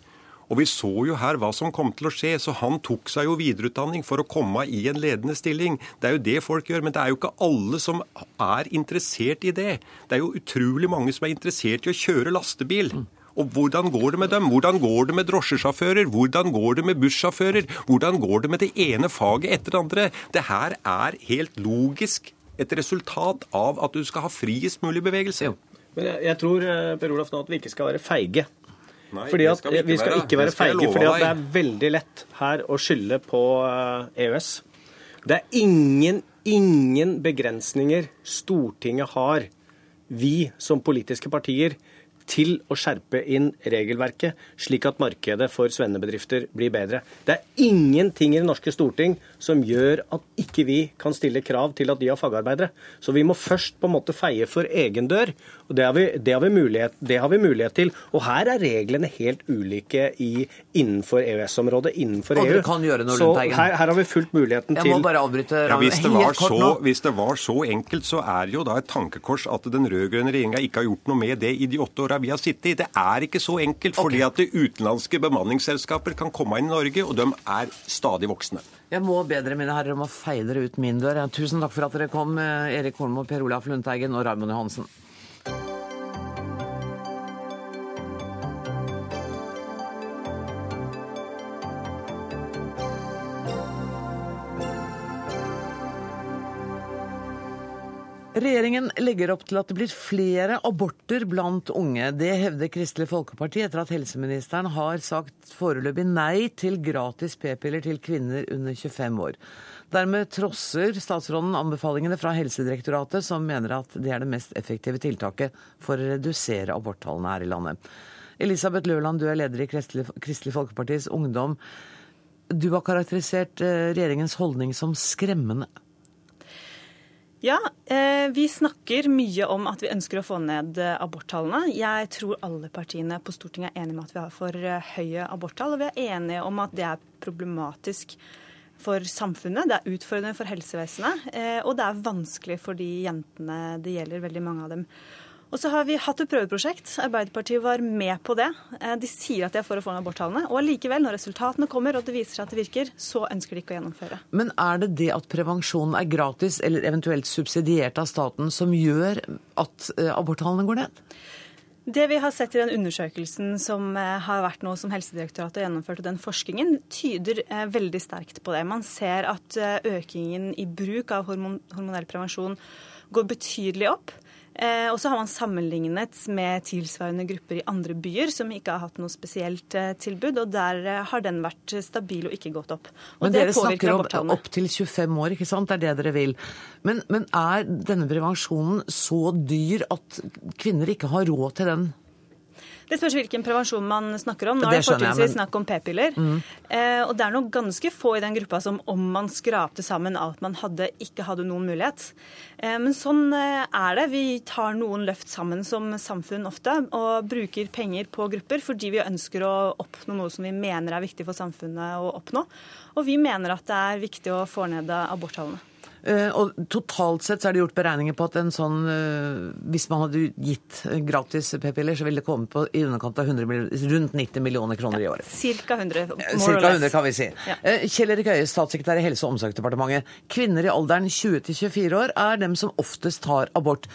Og vi så jo her hva som kom til å skje, så han tok seg jo videreutdanning for å komme i en ledende stilling. Det er jo det folk gjør, men det er jo ikke alle som er interessert i det. Det er jo utrolig mange som er interessert i å kjøre lastebil. Og hvordan går det med dem? Hvordan går det med drosjesjåfører? Hvordan går det med bussjåfører? Hvordan går det med det ene faget etter det andre? Det her er helt logisk et resultat av at du skal ha friest mulig bevegelse. Men jeg, jeg tror eh, Per Olaf, nå at vi ikke skal være feige. Nei, fordi at vi, vi, skal ikke være feige, fordi at det er veldig lett her å skylde på EØS. Eh, e det er ingen, ingen begrensninger Stortinget har, vi som politiske partier, til å skjerpe inn regelverket, slik at markedet for svennebedrifter blir bedre. Det er ingenting i det norske storting som gjør at ikke vi kan stille krav til at de har fagarbeidere. Så vi må først på en måte feie for egen dør. og Det har vi, det har vi, mulighet, det har vi mulighet, til. Og her er reglene helt ulike i, innenfor EØS-området, innenfor EU. Kan gjøre noe, så her, her, har vi fullt muligheten til Jeg må bare avbryte. Ja, hvis, det var så, hvis det var så enkelt, så er det jo da et tankekors at den rød-grønne regjeringa ikke har gjort noe med det i de åtte åra vi har sittet i. Det er ikke så enkelt, fordi at utenlandske bemanningsselskaper kan komme inn i Norge, og de er stadig voksne. Jeg må be dere, mine herrer, om å feie dere ut min dør. Tusen takk for at dere kom, eh, Erik Holm og Per Olaf Lundteigen og Raymond Johansen. Regjeringen legger opp til at det blir flere aborter blant unge. Det hevder Kristelig Folkeparti etter at helseministeren har sagt foreløpig nei til gratis p-piller til kvinner under 25 år. Dermed trosser statsråden anbefalingene fra Helsedirektoratet, som mener at det er det mest effektive tiltaket for å redusere aborttallene her i landet. Elisabeth Løland, du er leder i Kristelig Folkepartis Ungdom. Du har karakterisert eh, regjeringens holdning som skremmende. Ja, eh, vi snakker mye om at vi ønsker å få ned eh, aborttallene. Jeg tror alle partiene på Stortinget er enige om at vi har for eh, høye aborttall. Og vi er enige om at det er problematisk for samfunnet, det er utfordrende for helsevesenet, og det er vanskelig for de jentene det gjelder, veldig mange av dem. Og så har vi hatt et prøveprosjekt. Arbeiderpartiet var med på det. Eh, de sier at de er for å få ned aborttallene. Og allikevel, når resultatene kommer og det viser seg at det virker, så ønsker de ikke å gjennomføre. Men er det det at prevensjonen er gratis eller eventuelt subsidiert av staten som gjør at eh, aborttallene går ned? Det vi har sett i den undersøkelsen som eh, har vært noe som Helsedirektoratet har gjennomført, og den forskningen, tyder veldig sterkt på det. Man ser at økingen i bruk av hormonell prevensjon går betydelig opp. Eh, og så har man sammenlignet med tilsvarende grupper i andre byer som ikke har hatt noe spesielt eh, tilbud, og der eh, har den vært stabil og ikke gått opp. Og men dere snakker om opp til 25 år, ikke sant? Det er det dere vil. Men, men er denne prevensjonen så dyr at kvinner ikke har råd til den? Det spørs hvilken prevensjon man snakker om. Nå er det fortrinnsvis men... snakk om p-piller. Mm. Eh, og det er nok ganske få i den gruppa som om man skrapte sammen alt man hadde, ikke hadde noen mulighet. Eh, men sånn eh, er det. Vi tar noen løft sammen som samfunn ofte, og bruker penger på grupper fordi vi ønsker å oppnå noe som vi mener er viktig for samfunnet å oppnå. Og vi mener at det er viktig å få ned aborttallene. Eh, og totalt sett så er det gjort beregninger på at en sånn eh, Hvis man hadde gitt gratis p-piller, så ville det komme på i underkant av 100, rundt 90 millioner kroner i året. Cirka 100. Eh, cirka 100, kan vi si. Ja. Kjell Erik Høie, statssekretær i Helse- og omsorgsdepartementet. Kvinner i alderen 20 til 24 år er dem som oftest tar abort.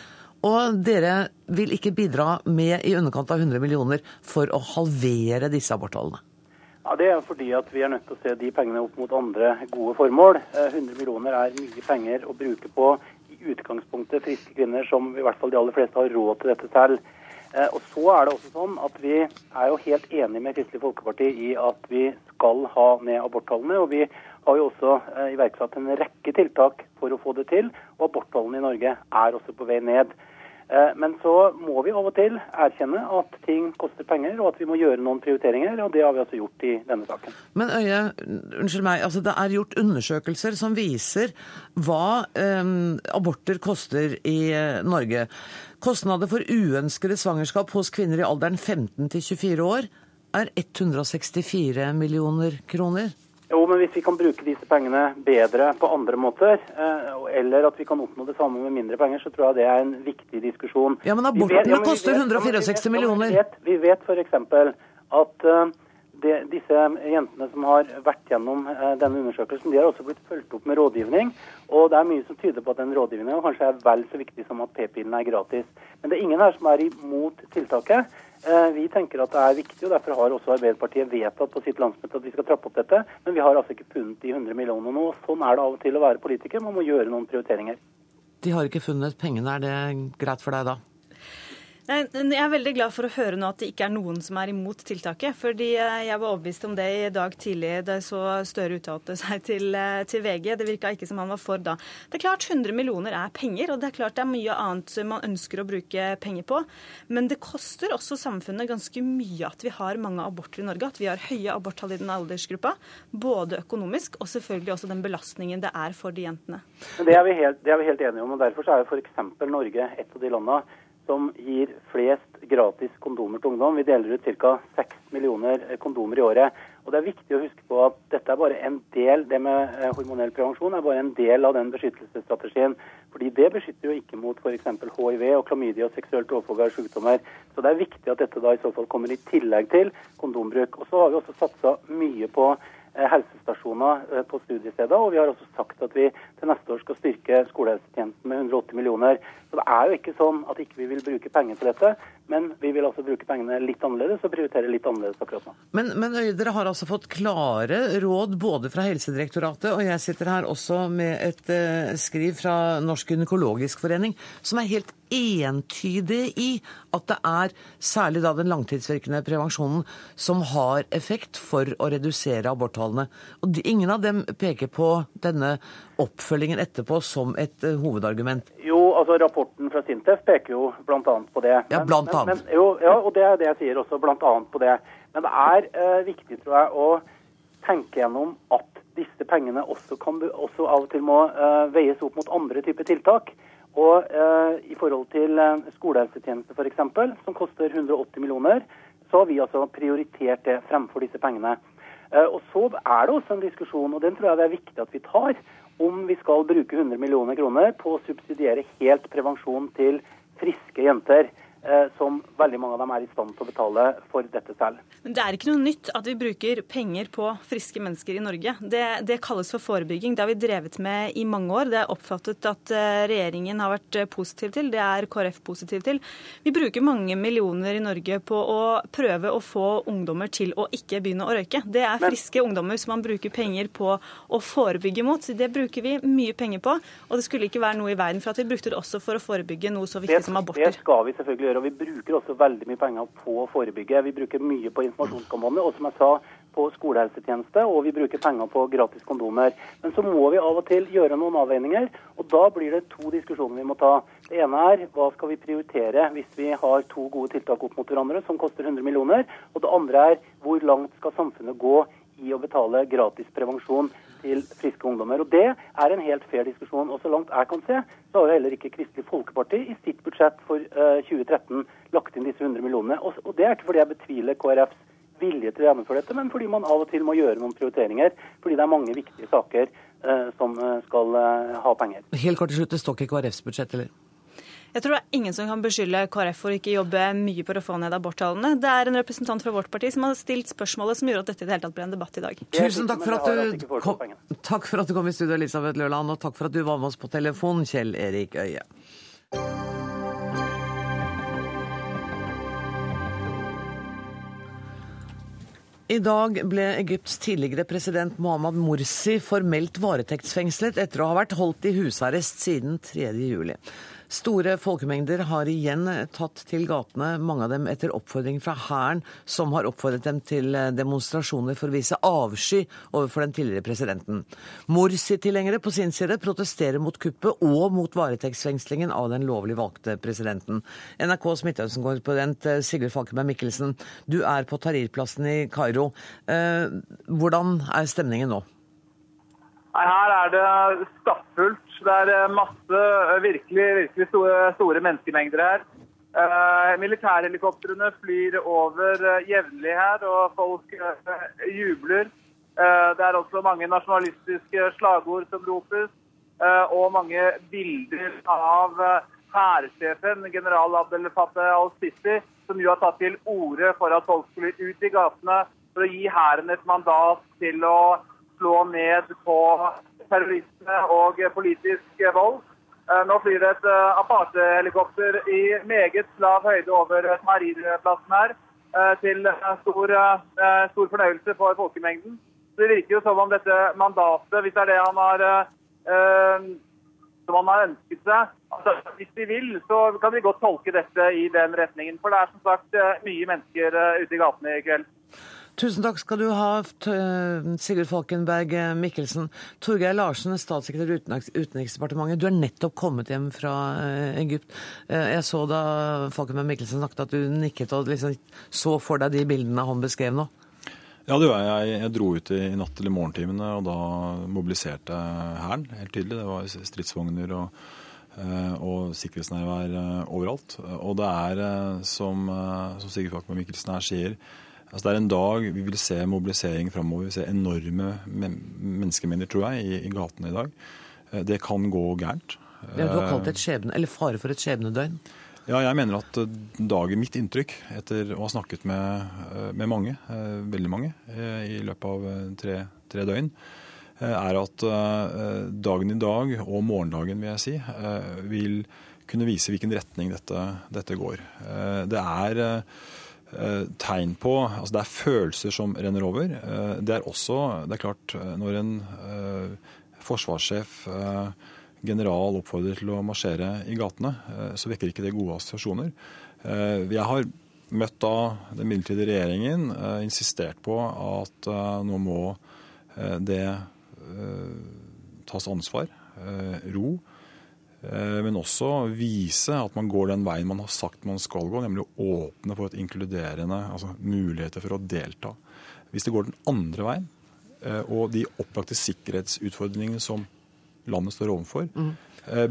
Og dere vil ikke bidra med i underkant av 100 millioner for å halvere disse aborttallene? Ja, Det er fordi at vi er nødt til å se de pengene opp mot andre gode formål. 100 eh, millioner er mye penger å bruke på i utgangspunktet friske kvinner som i hvert fall de aller fleste har råd til dette selv. Eh, og så er det også sånn at Vi er jo helt enige med Kristelig Folkeparti i at vi skal ha ned aborttallene. og Vi har jo også eh, iverksatt en rekke tiltak for å få det til. og Aborttallene i Norge er også på vei ned. Eh, men så må vi av og til erkjenne at ting koster penger, og at vi må gjøre noen prioriteringer. Og det har vi altså gjort i denne saken. Men Øye, unnskyld meg, altså det er gjort undersøkelser som viser hva um, aborter koster i uh, Norge. Kostnader for uønskede svangerskap hos kvinner i alderen 15 til 24 år er 164 millioner kroner. Jo, men hvis vi kan bruke disse pengene bedre på andre måter, eh, eller at vi kan oppnå det samme med mindre penger, så tror jeg det er en viktig diskusjon. Ja, Men abortene ja, koster 164 millioner. Ja, vi vet, vet f.eks. at de, disse jentene som har vært gjennom uh, denne undersøkelsen, de har også blitt fulgt opp med rådgivning. Og det er mye som tyder på at den rådgivningen kanskje er vel så viktig som at p-pillen er gratis. Men det er ingen her som er imot tiltaket. Eh, vi tenker at det er viktig, og derfor har også Arbeiderpartiet vedtatt på sitt landsmøte at vi skal trappe opp dette. Men vi har altså ikke funnet de 100 millionene nå. Sånn er det av og til å være politiker. Man må gjøre noen prioriteringer. De har ikke funnet pengene. Er det greit for deg da? Jeg er veldig glad for å høre nå at det ikke er noen som er imot tiltaket. fordi eh, jeg var overbevist om det i dag tidlig da jeg så Støre uttalte seg til, eh, til, VG. Det virka ikke som han var for da. Det er klart 100 millioner er penger, og det er klart det er mye annet man ønsker å bruke penger på. Men det koster også samfunnet ganske mye at vi har mange aborter i Norge. At vi har høye aborttall i den aldersgruppa. Både økonomisk og selvfølgelig også den belastningen det er for de jentene. Det er vi helt, det er vi helt enige om. og Derfor er f.eks. Norge et av de landene som gir flest gratis kondomer til ungdom. Vi deler ut ca. 6 millioner eh, kondomer i året. Og Det er viktig å huske på at dette er bare en del, det med eh, hormonell prevensjon er bare en del av den beskyttelsesstrategien. Fordi Det beskytter jo ikke mot f.eks. hiv og klamydia og seksuelt overførbare sykdommer. Så det er viktig at dette da i så fall kommer i tillegg til kondombruk. Og så har vi også satsa mye på Eh, helsestasjoner på studiesteder. Og vi har også sagt at vi til neste år skal styrke skolehelsetjenesten med 180 millioner. Så det er jo ikke sånn at ikke vi ikke vil bruke penger på dette, men vi vil altså bruke pengene litt annerledes og prioritere litt annerledes akkurat nå. Men, men dere har altså fått klare råd både fra Helsedirektoratet, og jeg sitter her også med et eh, skriv fra Norsk gynekologisk forening, som er helt entydig i at det er særlig da den langtidsvirkende prevensjonen som har effekt for å redusere aborttallene. Og ingen av dem peker på denne oppfølgingen etterpå som et eh, hovedargument. Jo, altså Rapporten fra Sintef peker jo bl.a. på det. Men, ja, blant annet. Men, men, jo, ja, og det er det jeg sier også, bl.a. på det. Men det er eh, viktig, tror jeg, å tenke gjennom at disse pengene også, kan, også av og til må eh, veies opp mot andre typer tiltak. Og eh, I forhold til eh, skolehelsetjeneste f.eks., som koster 180 millioner, så har vi altså prioritert det fremfor disse pengene. Eh, og Så er det også en diskusjon, og den tror jeg det er viktig at vi tar, om vi skal bruke 100 millioner kroner på å subsidiere helt prevensjon til friske jenter. Eh, som veldig mange av dem er i stand til å betale for dette selv. Men Det er ikke noe nytt at vi bruker penger på friske mennesker i Norge. Det, det kalles for forebygging. Det har vi drevet med i mange år. Det er oppfattet at eh, regjeringen har vært eh, positiv til. Det er KrF positiv til. Vi bruker mange millioner i Norge på å prøve å få ungdommer til å ikke begynne å røyke. Det er friske Men, ungdommer som man bruker penger på å forebygge mot. Det bruker vi mye penger på. Og det skulle ikke være noe i verden for at vi brukte det også for å forebygge noe så viktig det, som aborter. Det skal vi selvfølgelig gjøre. Og vi bruker også veldig mye penger på å forebygge. Vi bruker mye på informasjonskampanje. Og som jeg sa, på skolehelsetjeneste, og vi bruker penger på gratis kondomer. Men så må vi av og til gjøre noen avveininger, og da blir det to diskusjoner vi må ta. Det ene er hva skal vi prioritere hvis vi har to gode tiltak opp mot hverandre som koster 100 millioner, og det andre er hvor langt skal samfunnet gå i å betale gratis prevensjon til friske ungdommer. Og Det er en helt fair diskusjon. og Så langt jeg kan se, så har jo heller ikke Kristelig Folkeparti i sitt budsjett for uh, 2013 lagt inn disse 100 millionene. Og, Det er ikke fordi jeg betviler KrFs vilje til å gjennomføre dette, men fordi man av og til må gjøre noen prioriteringer. Fordi det er mange viktige saker uh, som uh, skal ha penger. Helt kort til slutt, det står ikke KrFs budsjett, eller? Jeg tror det er ingen som kan beskylde KrF for ikke jobbe mye for å få ned aborttallene. Det er en representant fra vårt parti som har stilt spørsmålet som gjorde at dette i det hele tatt ble en debatt i dag. Tusen takk for at du kom, takk for at du kom i studio, Elisabeth Løland, og takk for at du var med oss på telefon, Kjell Erik Øie. I dag ble Egypts tidligere president Mohammed Morsi formelt varetektsfengslet etter å ha vært holdt i husarrest siden 3. juli. Store folkemengder har igjen tatt til gatene, mange av dem etter oppfordring fra hæren, som har oppfordret dem til demonstrasjoner for å vise avsky overfor den tidligere presidenten. Morsi-tilhengere på sin side protesterer mot kuppet og mot varetektsfengslingen av den lovlig valgte presidenten. NRKs Midtøsten-korrespondent eh, Sigurd Falkenberg Mikkelsen, du er på Tahrir-plassen i Kairo. Eh, hvordan er stemningen nå? Her er det stappfullt. Det er eh, masse eh, virkelig, virkelig store, store menneskemengder her. Eh, militærhelikoptrene flyr over uh, jevnlig her, og folk eh, jubler. det er også mange nasjonalistiske slagord som ropes, og mange bilder av hærsjefen, general Abdel Fattah al-Sisi, som jo har tatt til orde for at folk skulle ut i gatene for å gi hæren et mandat til å slå ned på terrorisme og politisk vold. Eh, nå flyr det et eh, Aparte-helikopter i meget lav høyde over Tahrir-plassen her. Eh, til stor, stor, fornøyelse for folkemengden. Så Det virker jo som om dette mandatet, hvis det er det han har, som han har ønsket seg altså, Hvis de vil, så kan vi godt tolke dette i den retningen. For det er som sagt mye mennesker ute i gatene i kveld. Tusen takk skal du ha, Sigurd Falkenberg Mikkelsen. Torgeir Larsen, statssekretær i Utenriksdepartementet. Du er nettopp kommet hjem fra eh, Egypt. Eh, jeg så da Falkenberg Mikkelsen snakket at du nikket og liksom så for deg de bildene han beskrev nå. Ja, det gjorde jeg. Jeg dro ut i natt til i morgentimene, og da mobiliserte Hæren helt tydelig. Det var stridsvogner og, eh, og sikkerhetsnærvær overalt. Og det er, som, som Sigurd Falkenberg Mikkelsen her sier, Altså det er en dag vi vil se mobilisering framover. Vi vil se enorme menneskemengder, tror jeg, i, i, gatene i dag. Eh, det kan gå gærent. Ja, du har kalt det et skjebne, eller fare for et skjebnedøgn? Ja, jeg mener at eh, dagen, mitt inntrykk etter å ha snakket med, eh, med mange, veldig mange, i løpet av tre, tre døgn, er at dagen i dag, og morgendagen vil jeg si, vil kunne vise hvilken retning dette, dette går. Det er Eh, tegn på altså Det er følelser som renner over. Eh, det er også det er klart, eh, når en forsvarssjef, general, oppfordrer til å marsjere i gatene, så vekker ikke det gode assosiasjoner. Jeg har møtt da den midlertidige regjeringen, insistert på at nå må det tas ansvar, ro. Eh, men også vise at man går den veien man har sagt man skal gå, nemlig å åpne for et inkluderende, altså muligheter for å delta. Hvis det går den andre veien, eh, og de opplagte sikkerhetsutfordringene som landet står overfor, mm.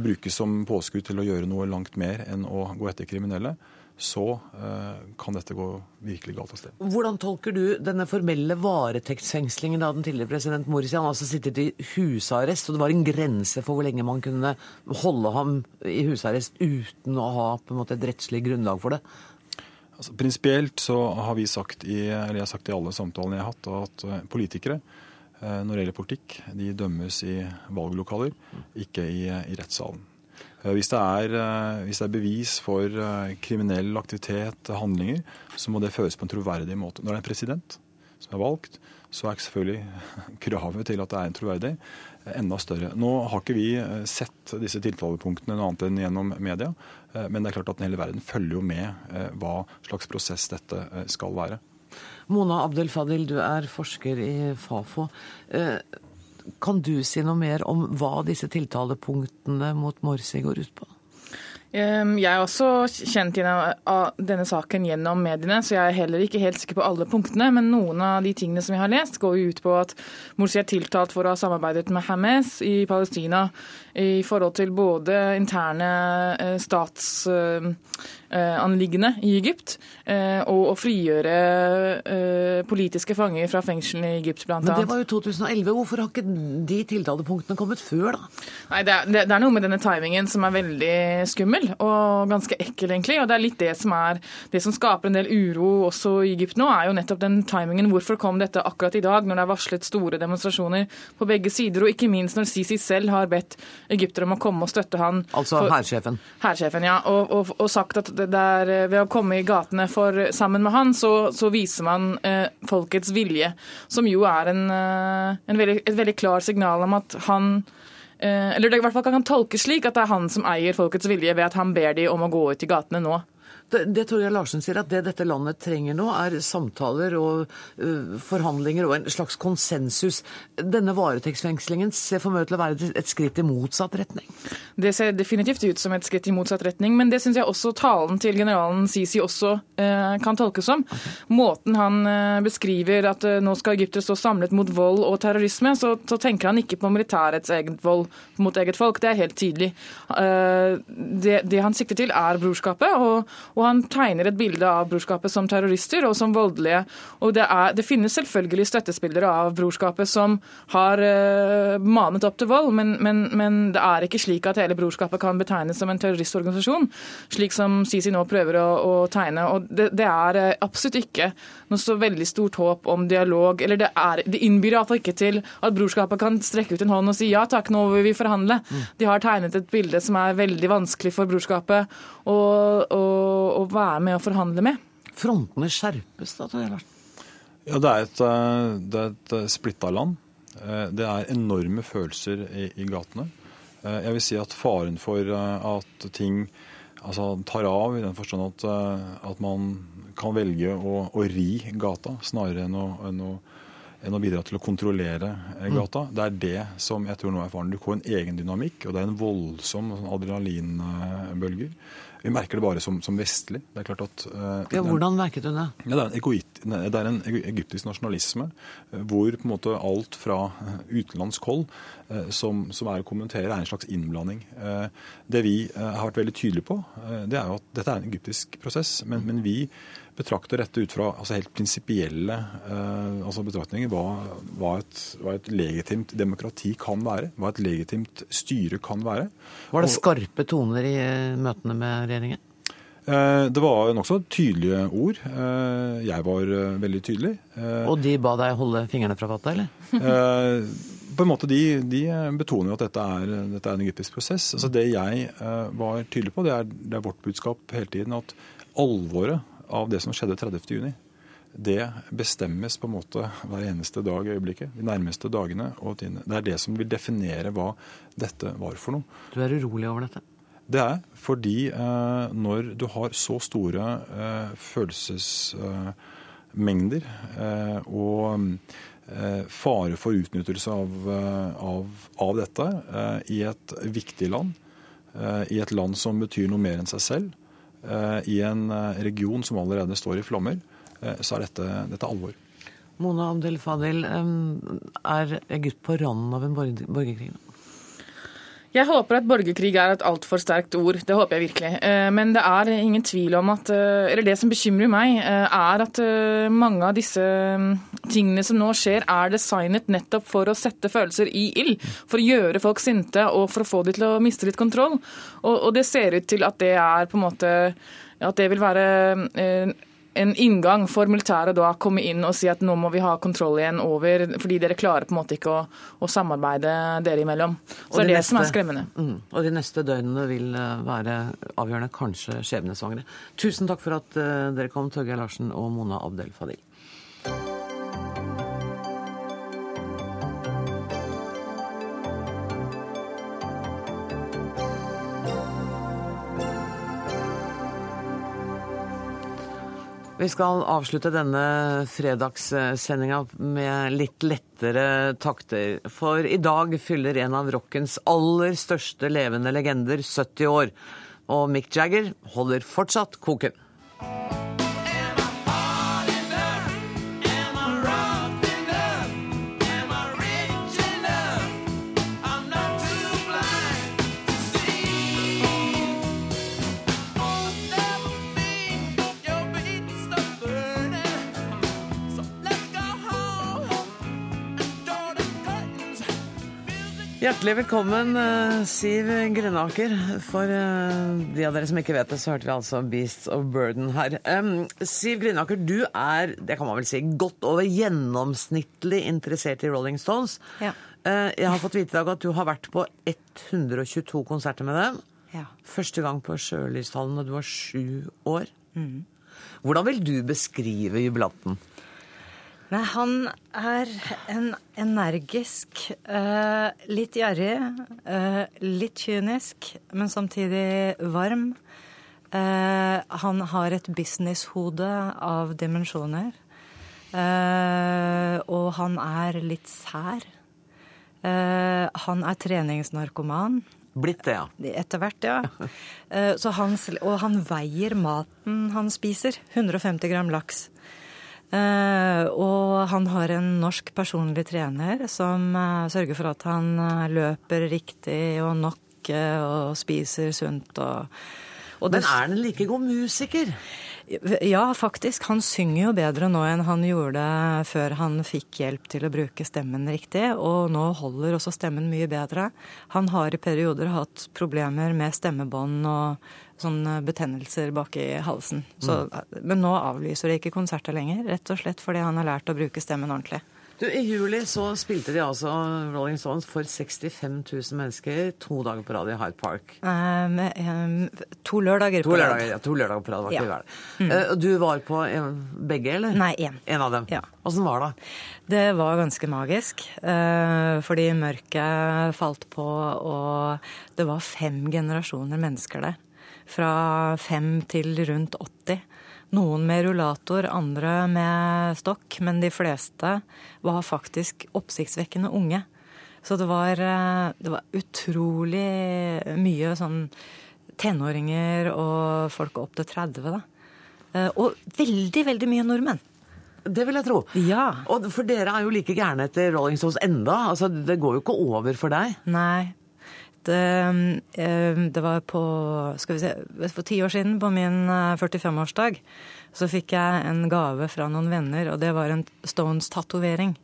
brukes som påskudd til å gjøre noe langt mer enn å gå etter kriminelle, så eh, kan dette gå virkelig galt av sted. Hvordan tolker du denne formelle varetektsfengslingen av den tidligere president Morsi? Han har altså sittet i husarrest, og det var en grense for hvor lenge man kunne holde ham i husarrest uten å ha på en måte et rettslig grunnlag for det. Altså, Prinsipielt så har vi sagt i, eller jeg har sagt i alle samtalene jeg har hatt, at eh, politikere eh, når det gjelder politikk, de dømmes i valglokaler, ikke i, i rettssalen. Eh, hvis det, er, eh, hvis det, er, bevis for eh, kriminell aktivitet, handlinger, så må det føres på en troverdig måte. Når det er en president som er valgt, så er selvfølgelig kravet til at det er en troverdig, enda større. Nå har ikke vi sett disse tiltalepunktene noe annet enn gjennom media, men det er klart at hele verden følger jo med hva slags prosess dette skal være. Mona Abdel Fadil, du er forsker i Fafo. Kan du si noe mer om hva disse tiltalepunktene mot Morsi går ut på? Jeg er også kjent av denne saken gjennom mediene, så jeg er heller ikke helt sikker på alle punktene. Men noen av de tingene som jeg har lest, går ut på at Morsi er tiltalt for å ha samarbeidet med Hamas i Palestina i forhold til både interne eh, stats Eh, anliggende i Egypt, eh, og å frigjøre eh, politiske fanger fra fengslene i Egypt, annet. Men det var jo 2011. Hvorfor har ikke de tiltalepunktene kommet før, da? Nei, det er, det er, noe med denne timingen som er veldig skummel, og ganske ekkel, egentlig. Og det er litt det som er det som skaper en del uro også i Egypt nå, er jo nettopp den timingen. Hvorfor kom dette akkurat i dag, når det er varslet store demonstrasjoner på begge sider, og ikke minst når Sisi selv har bedt egyptere om å komme og støtte han. Altså hærsjefen? Hærsjefen, ja. Og, og, og sagt at der eh, ved å komme i gatene for, sammen med han, så, så viser man eh, folkets vilje. Som jo er en, eh, en veldig, et veldig klart signal om at han eh, Eller det i hvert fall kan tolkes slik at det er han som eier folkets vilje ved at han ber de om å gå ut i gatene nå. Det, det Torgeir Larsen sier, at det dette landet trenger nå, er samtaler og uh, forhandlinger og en slags konsensus. Denne varetektsfengslingen ser for meg til å være et skritt i motsatt retning? Det ser definitivt ut som et skritt i motsatt retning, men det syns jeg også talen til generalen Sisi også uh, kan tolkes som. Okay. Måten han uh, beskriver at nå skal Egypter stå samlet mot vold og terrorisme, så, så, tenker han ikke på militærets eget vold mot eget folk. Det er helt tydelig. Det, det, han sikter til, er brorskapet. og og han tegner et bilde av brorskapet som terrorister og som voldelige. Og det, er, det finnes selvfølgelig støttespillere av brorskapet som har uh, manet opp til vold, men, men, men, det er ikke slik at hele brorskapet kan betegnes som en terroristorganisasjon, slik som Sisi nå prøver å, å tegne. Og det, det er uh, absolutt ikke noe så veldig stort håp om dialog. eller Det, er, det innbyr iallfall ikke til at brorskapet kan strekke ut en hånd og si ja takk, nå vil vi forhandle. Mm. De har tegnet et bilde som er veldig vanskelig for brorskapet. og, og å, være med og forhandle med. Frontene skjerpes da, Tor Ja, det er et, eh, det er et eh, splitta land. Eh, det er enorme følelser i, i, gatene. Jeg vil si at faren for at ting altså, tar av, i den forstand at, at man kan velge å, å, ri gata snarere enn å, enn å enn å bidra til å kontrollere mm. gata. Mm. Det er det som jeg tror nå er faren. Du får en egen dynamikk, og det er en voldsom adrenalinbølger. Vi merker det bare som, som vestlig. Det er klart at... Uh, ja, Hvordan merket du det? Ja, det, er egoit, det, er en egyptisk nasjonalisme uh, hvor på en måte alt fra uh, utenlandsk hold uh, som, som, er å kommentere, er en slags innblanding. det vi har vært veldig tydelige på, det er jo at dette er en egyptisk prosess. Men, men vi betrakter dette ut fra altså helt prinsipielle altså betraktninger. Hva, hva, et, hva, et, legitimt demokrati kan være. Hva et legitimt styre kan være. Var det skarpe toner i møtene med regjeringen? Eh, det var nokså tydelige ord. Eh, jeg var eh, veldig tydelig. Og de ba deg holde fingrene fra fattet, eller? På en måte, De, de betoner jo at dette er, dette er, en egyptisk prosess. Altså Det jeg var tydelig på, det er, det er vårt budskap hele tiden. At alvoret av det som skjedde 30.6, det bestemmes på en måte hver eneste dag i øyeblikket. De nærmeste dagene og tidene. Det er det som vil definere hva dette var for noe. Du er urolig over dette? Det er fordi eh, når du har så store eh, følelsesmengder eh, og eh, fare for utnyttelse av, eh, av, av dette eh, i et viktig land, i et land som betyr noe mer enn seg selv, i en region som allerede står i flommer, så er dette, dette alvor. Mona Abdel Fadel, er Egypt på randen av en borgerkrig nå? Jeg håper at borgerkrig er et altfor sterkt ord. Det håper jeg virkelig. Eh, men det er ingen tvil om at eh, Eller det som bekymrer meg, eh, er at mange av disse mm, tingene som nå skjer, er designet nettopp for å sette følelser i ild. For å gjøre folk sinte og for å få dem til å miste litt kontroll. Og det ser ut til at det er på en måte at det vil være en inngang for militæret da komme inn og si at nå må vi ha kontroll igjen over, fordi dere klarer på en måte ikke å, å samarbeide dere imellom. Så det er det neste, som er skremmende. Mm, og de neste døgnene vil eh, være avgjørende, kanskje skjebnesvangre. Tusen takk for at uh, dere kom, Torgeir Larsen og Mona Abdel Fadil. Vi skal avslutte denne fredagssendinga med litt lettere takter. For i dag fyller en av rockens aller største levende legender 70 år. Og Mick Jagger holder fortsatt koken. Hjertelig velkommen, eh, Siv Grenaker. For eh, de av dere som ikke vet det, så hørte vi altså 'Beasts of Burden' her. Siv Grenaker, du er, det kan man vel si, godt over gjennomsnittlig interessert i Rolling Stones. Ja. Eh, jeg har fått vite i dag at du har vært på 122 konserter med dem. Ja. Første gang på Sjølyshallen da du var sju år. Mm. Hvordan vil du beskrive jubilanten? Nei, han er en energisk, uh, litt gjerrig, uh, litt kynisk, men samtidig varm. Uh, han har et businesshode av dimensjoner. og han er litt sær. han er treningsnarkoman. Blitt det, ja. Etter hvert, ja. Han, og han veier maten han spiser. 150 gram laks. Uh, og han har en norsk personlig trener som uh, sørger for at han uh, løper riktig og nok og spiser sunt. Og, og Men er han en like god musiker? Ja, faktisk. Han synger jo bedre nå enn han gjorde før han fikk hjelp til å bruke stemmen riktig, og nå holder også stemmen mye bedre. Han har i perioder hatt problemer med stemmebånd og sånne betennelser bak i halsen. Så, mm. Men nå avlyser de ikke konserter lenger, rett og slett fordi han har lært å bruke stemmen ordentlig. Du, I juli så spilte de altså Rolling Stones for 65 000 mennesker to dager på rad i Hyde Park. Um, um, to lørdager to på rad. Ja, to lørdager på rad var ikke ja. Mm. Uh, du var på begge, eller? Nei, én. En av dem. Ja. Åssen var det? Det var ganske magisk. Uh, fordi mørket falt på, og det var fem generasjoner mennesker der fra fem til rundt 80. Noen med rullator, andre med stokk, men de fleste var faktisk oppsiktsvekkende unge. Så det var, eh, det var utrolig mye sånn tenåringer og folk opp til 30, da. Eh, og veldig, veldig mye nordmenn. Det vil jeg tro. Ja. Og For dere er jo like gærne etter Rolling Stones enda. Altså, det går jo ikke over for deg. Nei, det, eh, det var på skal vi se, For ti år siden, på min 45-årsdag, eh, så fikk jeg en gave fra noen venner, og det var en Stones-tatovering.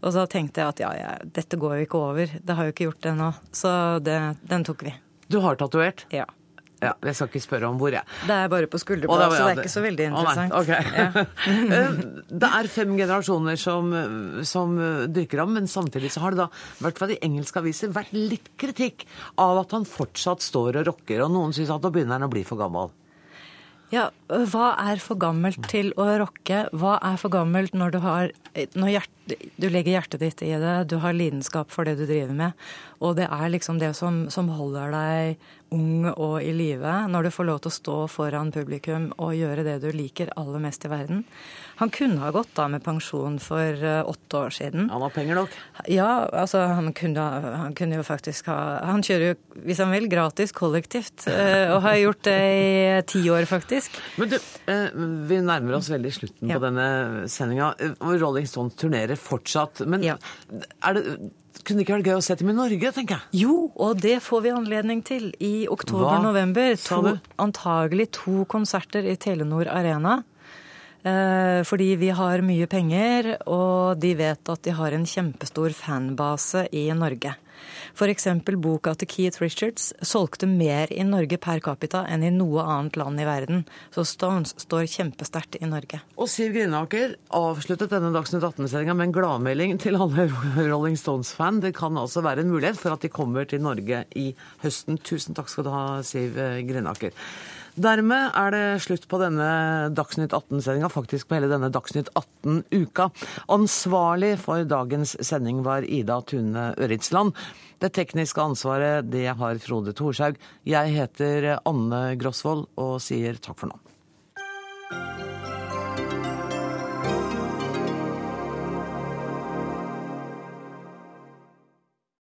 Og så tenkte jeg at ja, ja, dette går jo ikke over. Det har jo ikke gjort det ennå. Så det, den tok vi. Du har tatovert? Ja. Ja, Jeg skal ikke spørre om hvor, jeg. Det er bare på skulderbladet, så det er ikke så veldig interessant. Å, okay. ja. Eh, det er fem generasjoner som, som dyrker ham, men samtidig så har det da, i hvert fall i engelske aviser, vært litt kritikk av at han fortsatt står og rocker, og noen syns at nå begynner han å bli for gammel. Ja, hva er for gammelt til å rocke? Hva er for gammelt når du har når hjerte, Du legger hjertet ditt i det, du har lidenskap for det du driver med. Og det er liksom det som, som holder deg ung og i live, når du får lov til å stå foran publikum og gjøre det du liker aller mest i verden. Han kunne ha gått av med pensjon for uh, åtte år siden. Han har penger nok? Ja, altså han kunne, han kunne, jo faktisk ha Han kjører jo, hvis han vil, gratis kollektivt. Uh, og har gjort det i ti år, faktisk. Men du, vi nærmer oss veldig slutten ja. på denne sendinga. Rolling Stones turnerer fortsatt. Men ja. er det kunne det ikke vært gøy å se dem i Norge, tenker jeg. Jo, og det får vi anledning til i oktober-november. Antagelig to konserter i Telenor Arena. Eh, fordi vi har mye penger, og de vet at de har en kjempestor fanbase i Norge. F.eks. boka til Keith Richards solgte mer i Norge per capita enn i noe annet land i verden. Så Stones står kjempesterkt i Norge. Og Siv Grinaker avsluttet denne Dagsnytt 18-sendinga med en gladmelding til alle Rolling Stones-fan. Det kan altså være en mulighet for at de kommer til Norge i høsten. Tusen takk skal du ha, Siv Grinaker. Dermed er det slutt på denne Dagsnytt 18-sendinga, faktisk på hele denne Dagsnytt 18-uka. Ansvarlig for dagens sending var Ida Tune Øritsland. Det tekniske ansvaret det har Frode Thorshaug. Jeg heter Anne Grosvold og sier takk for nå.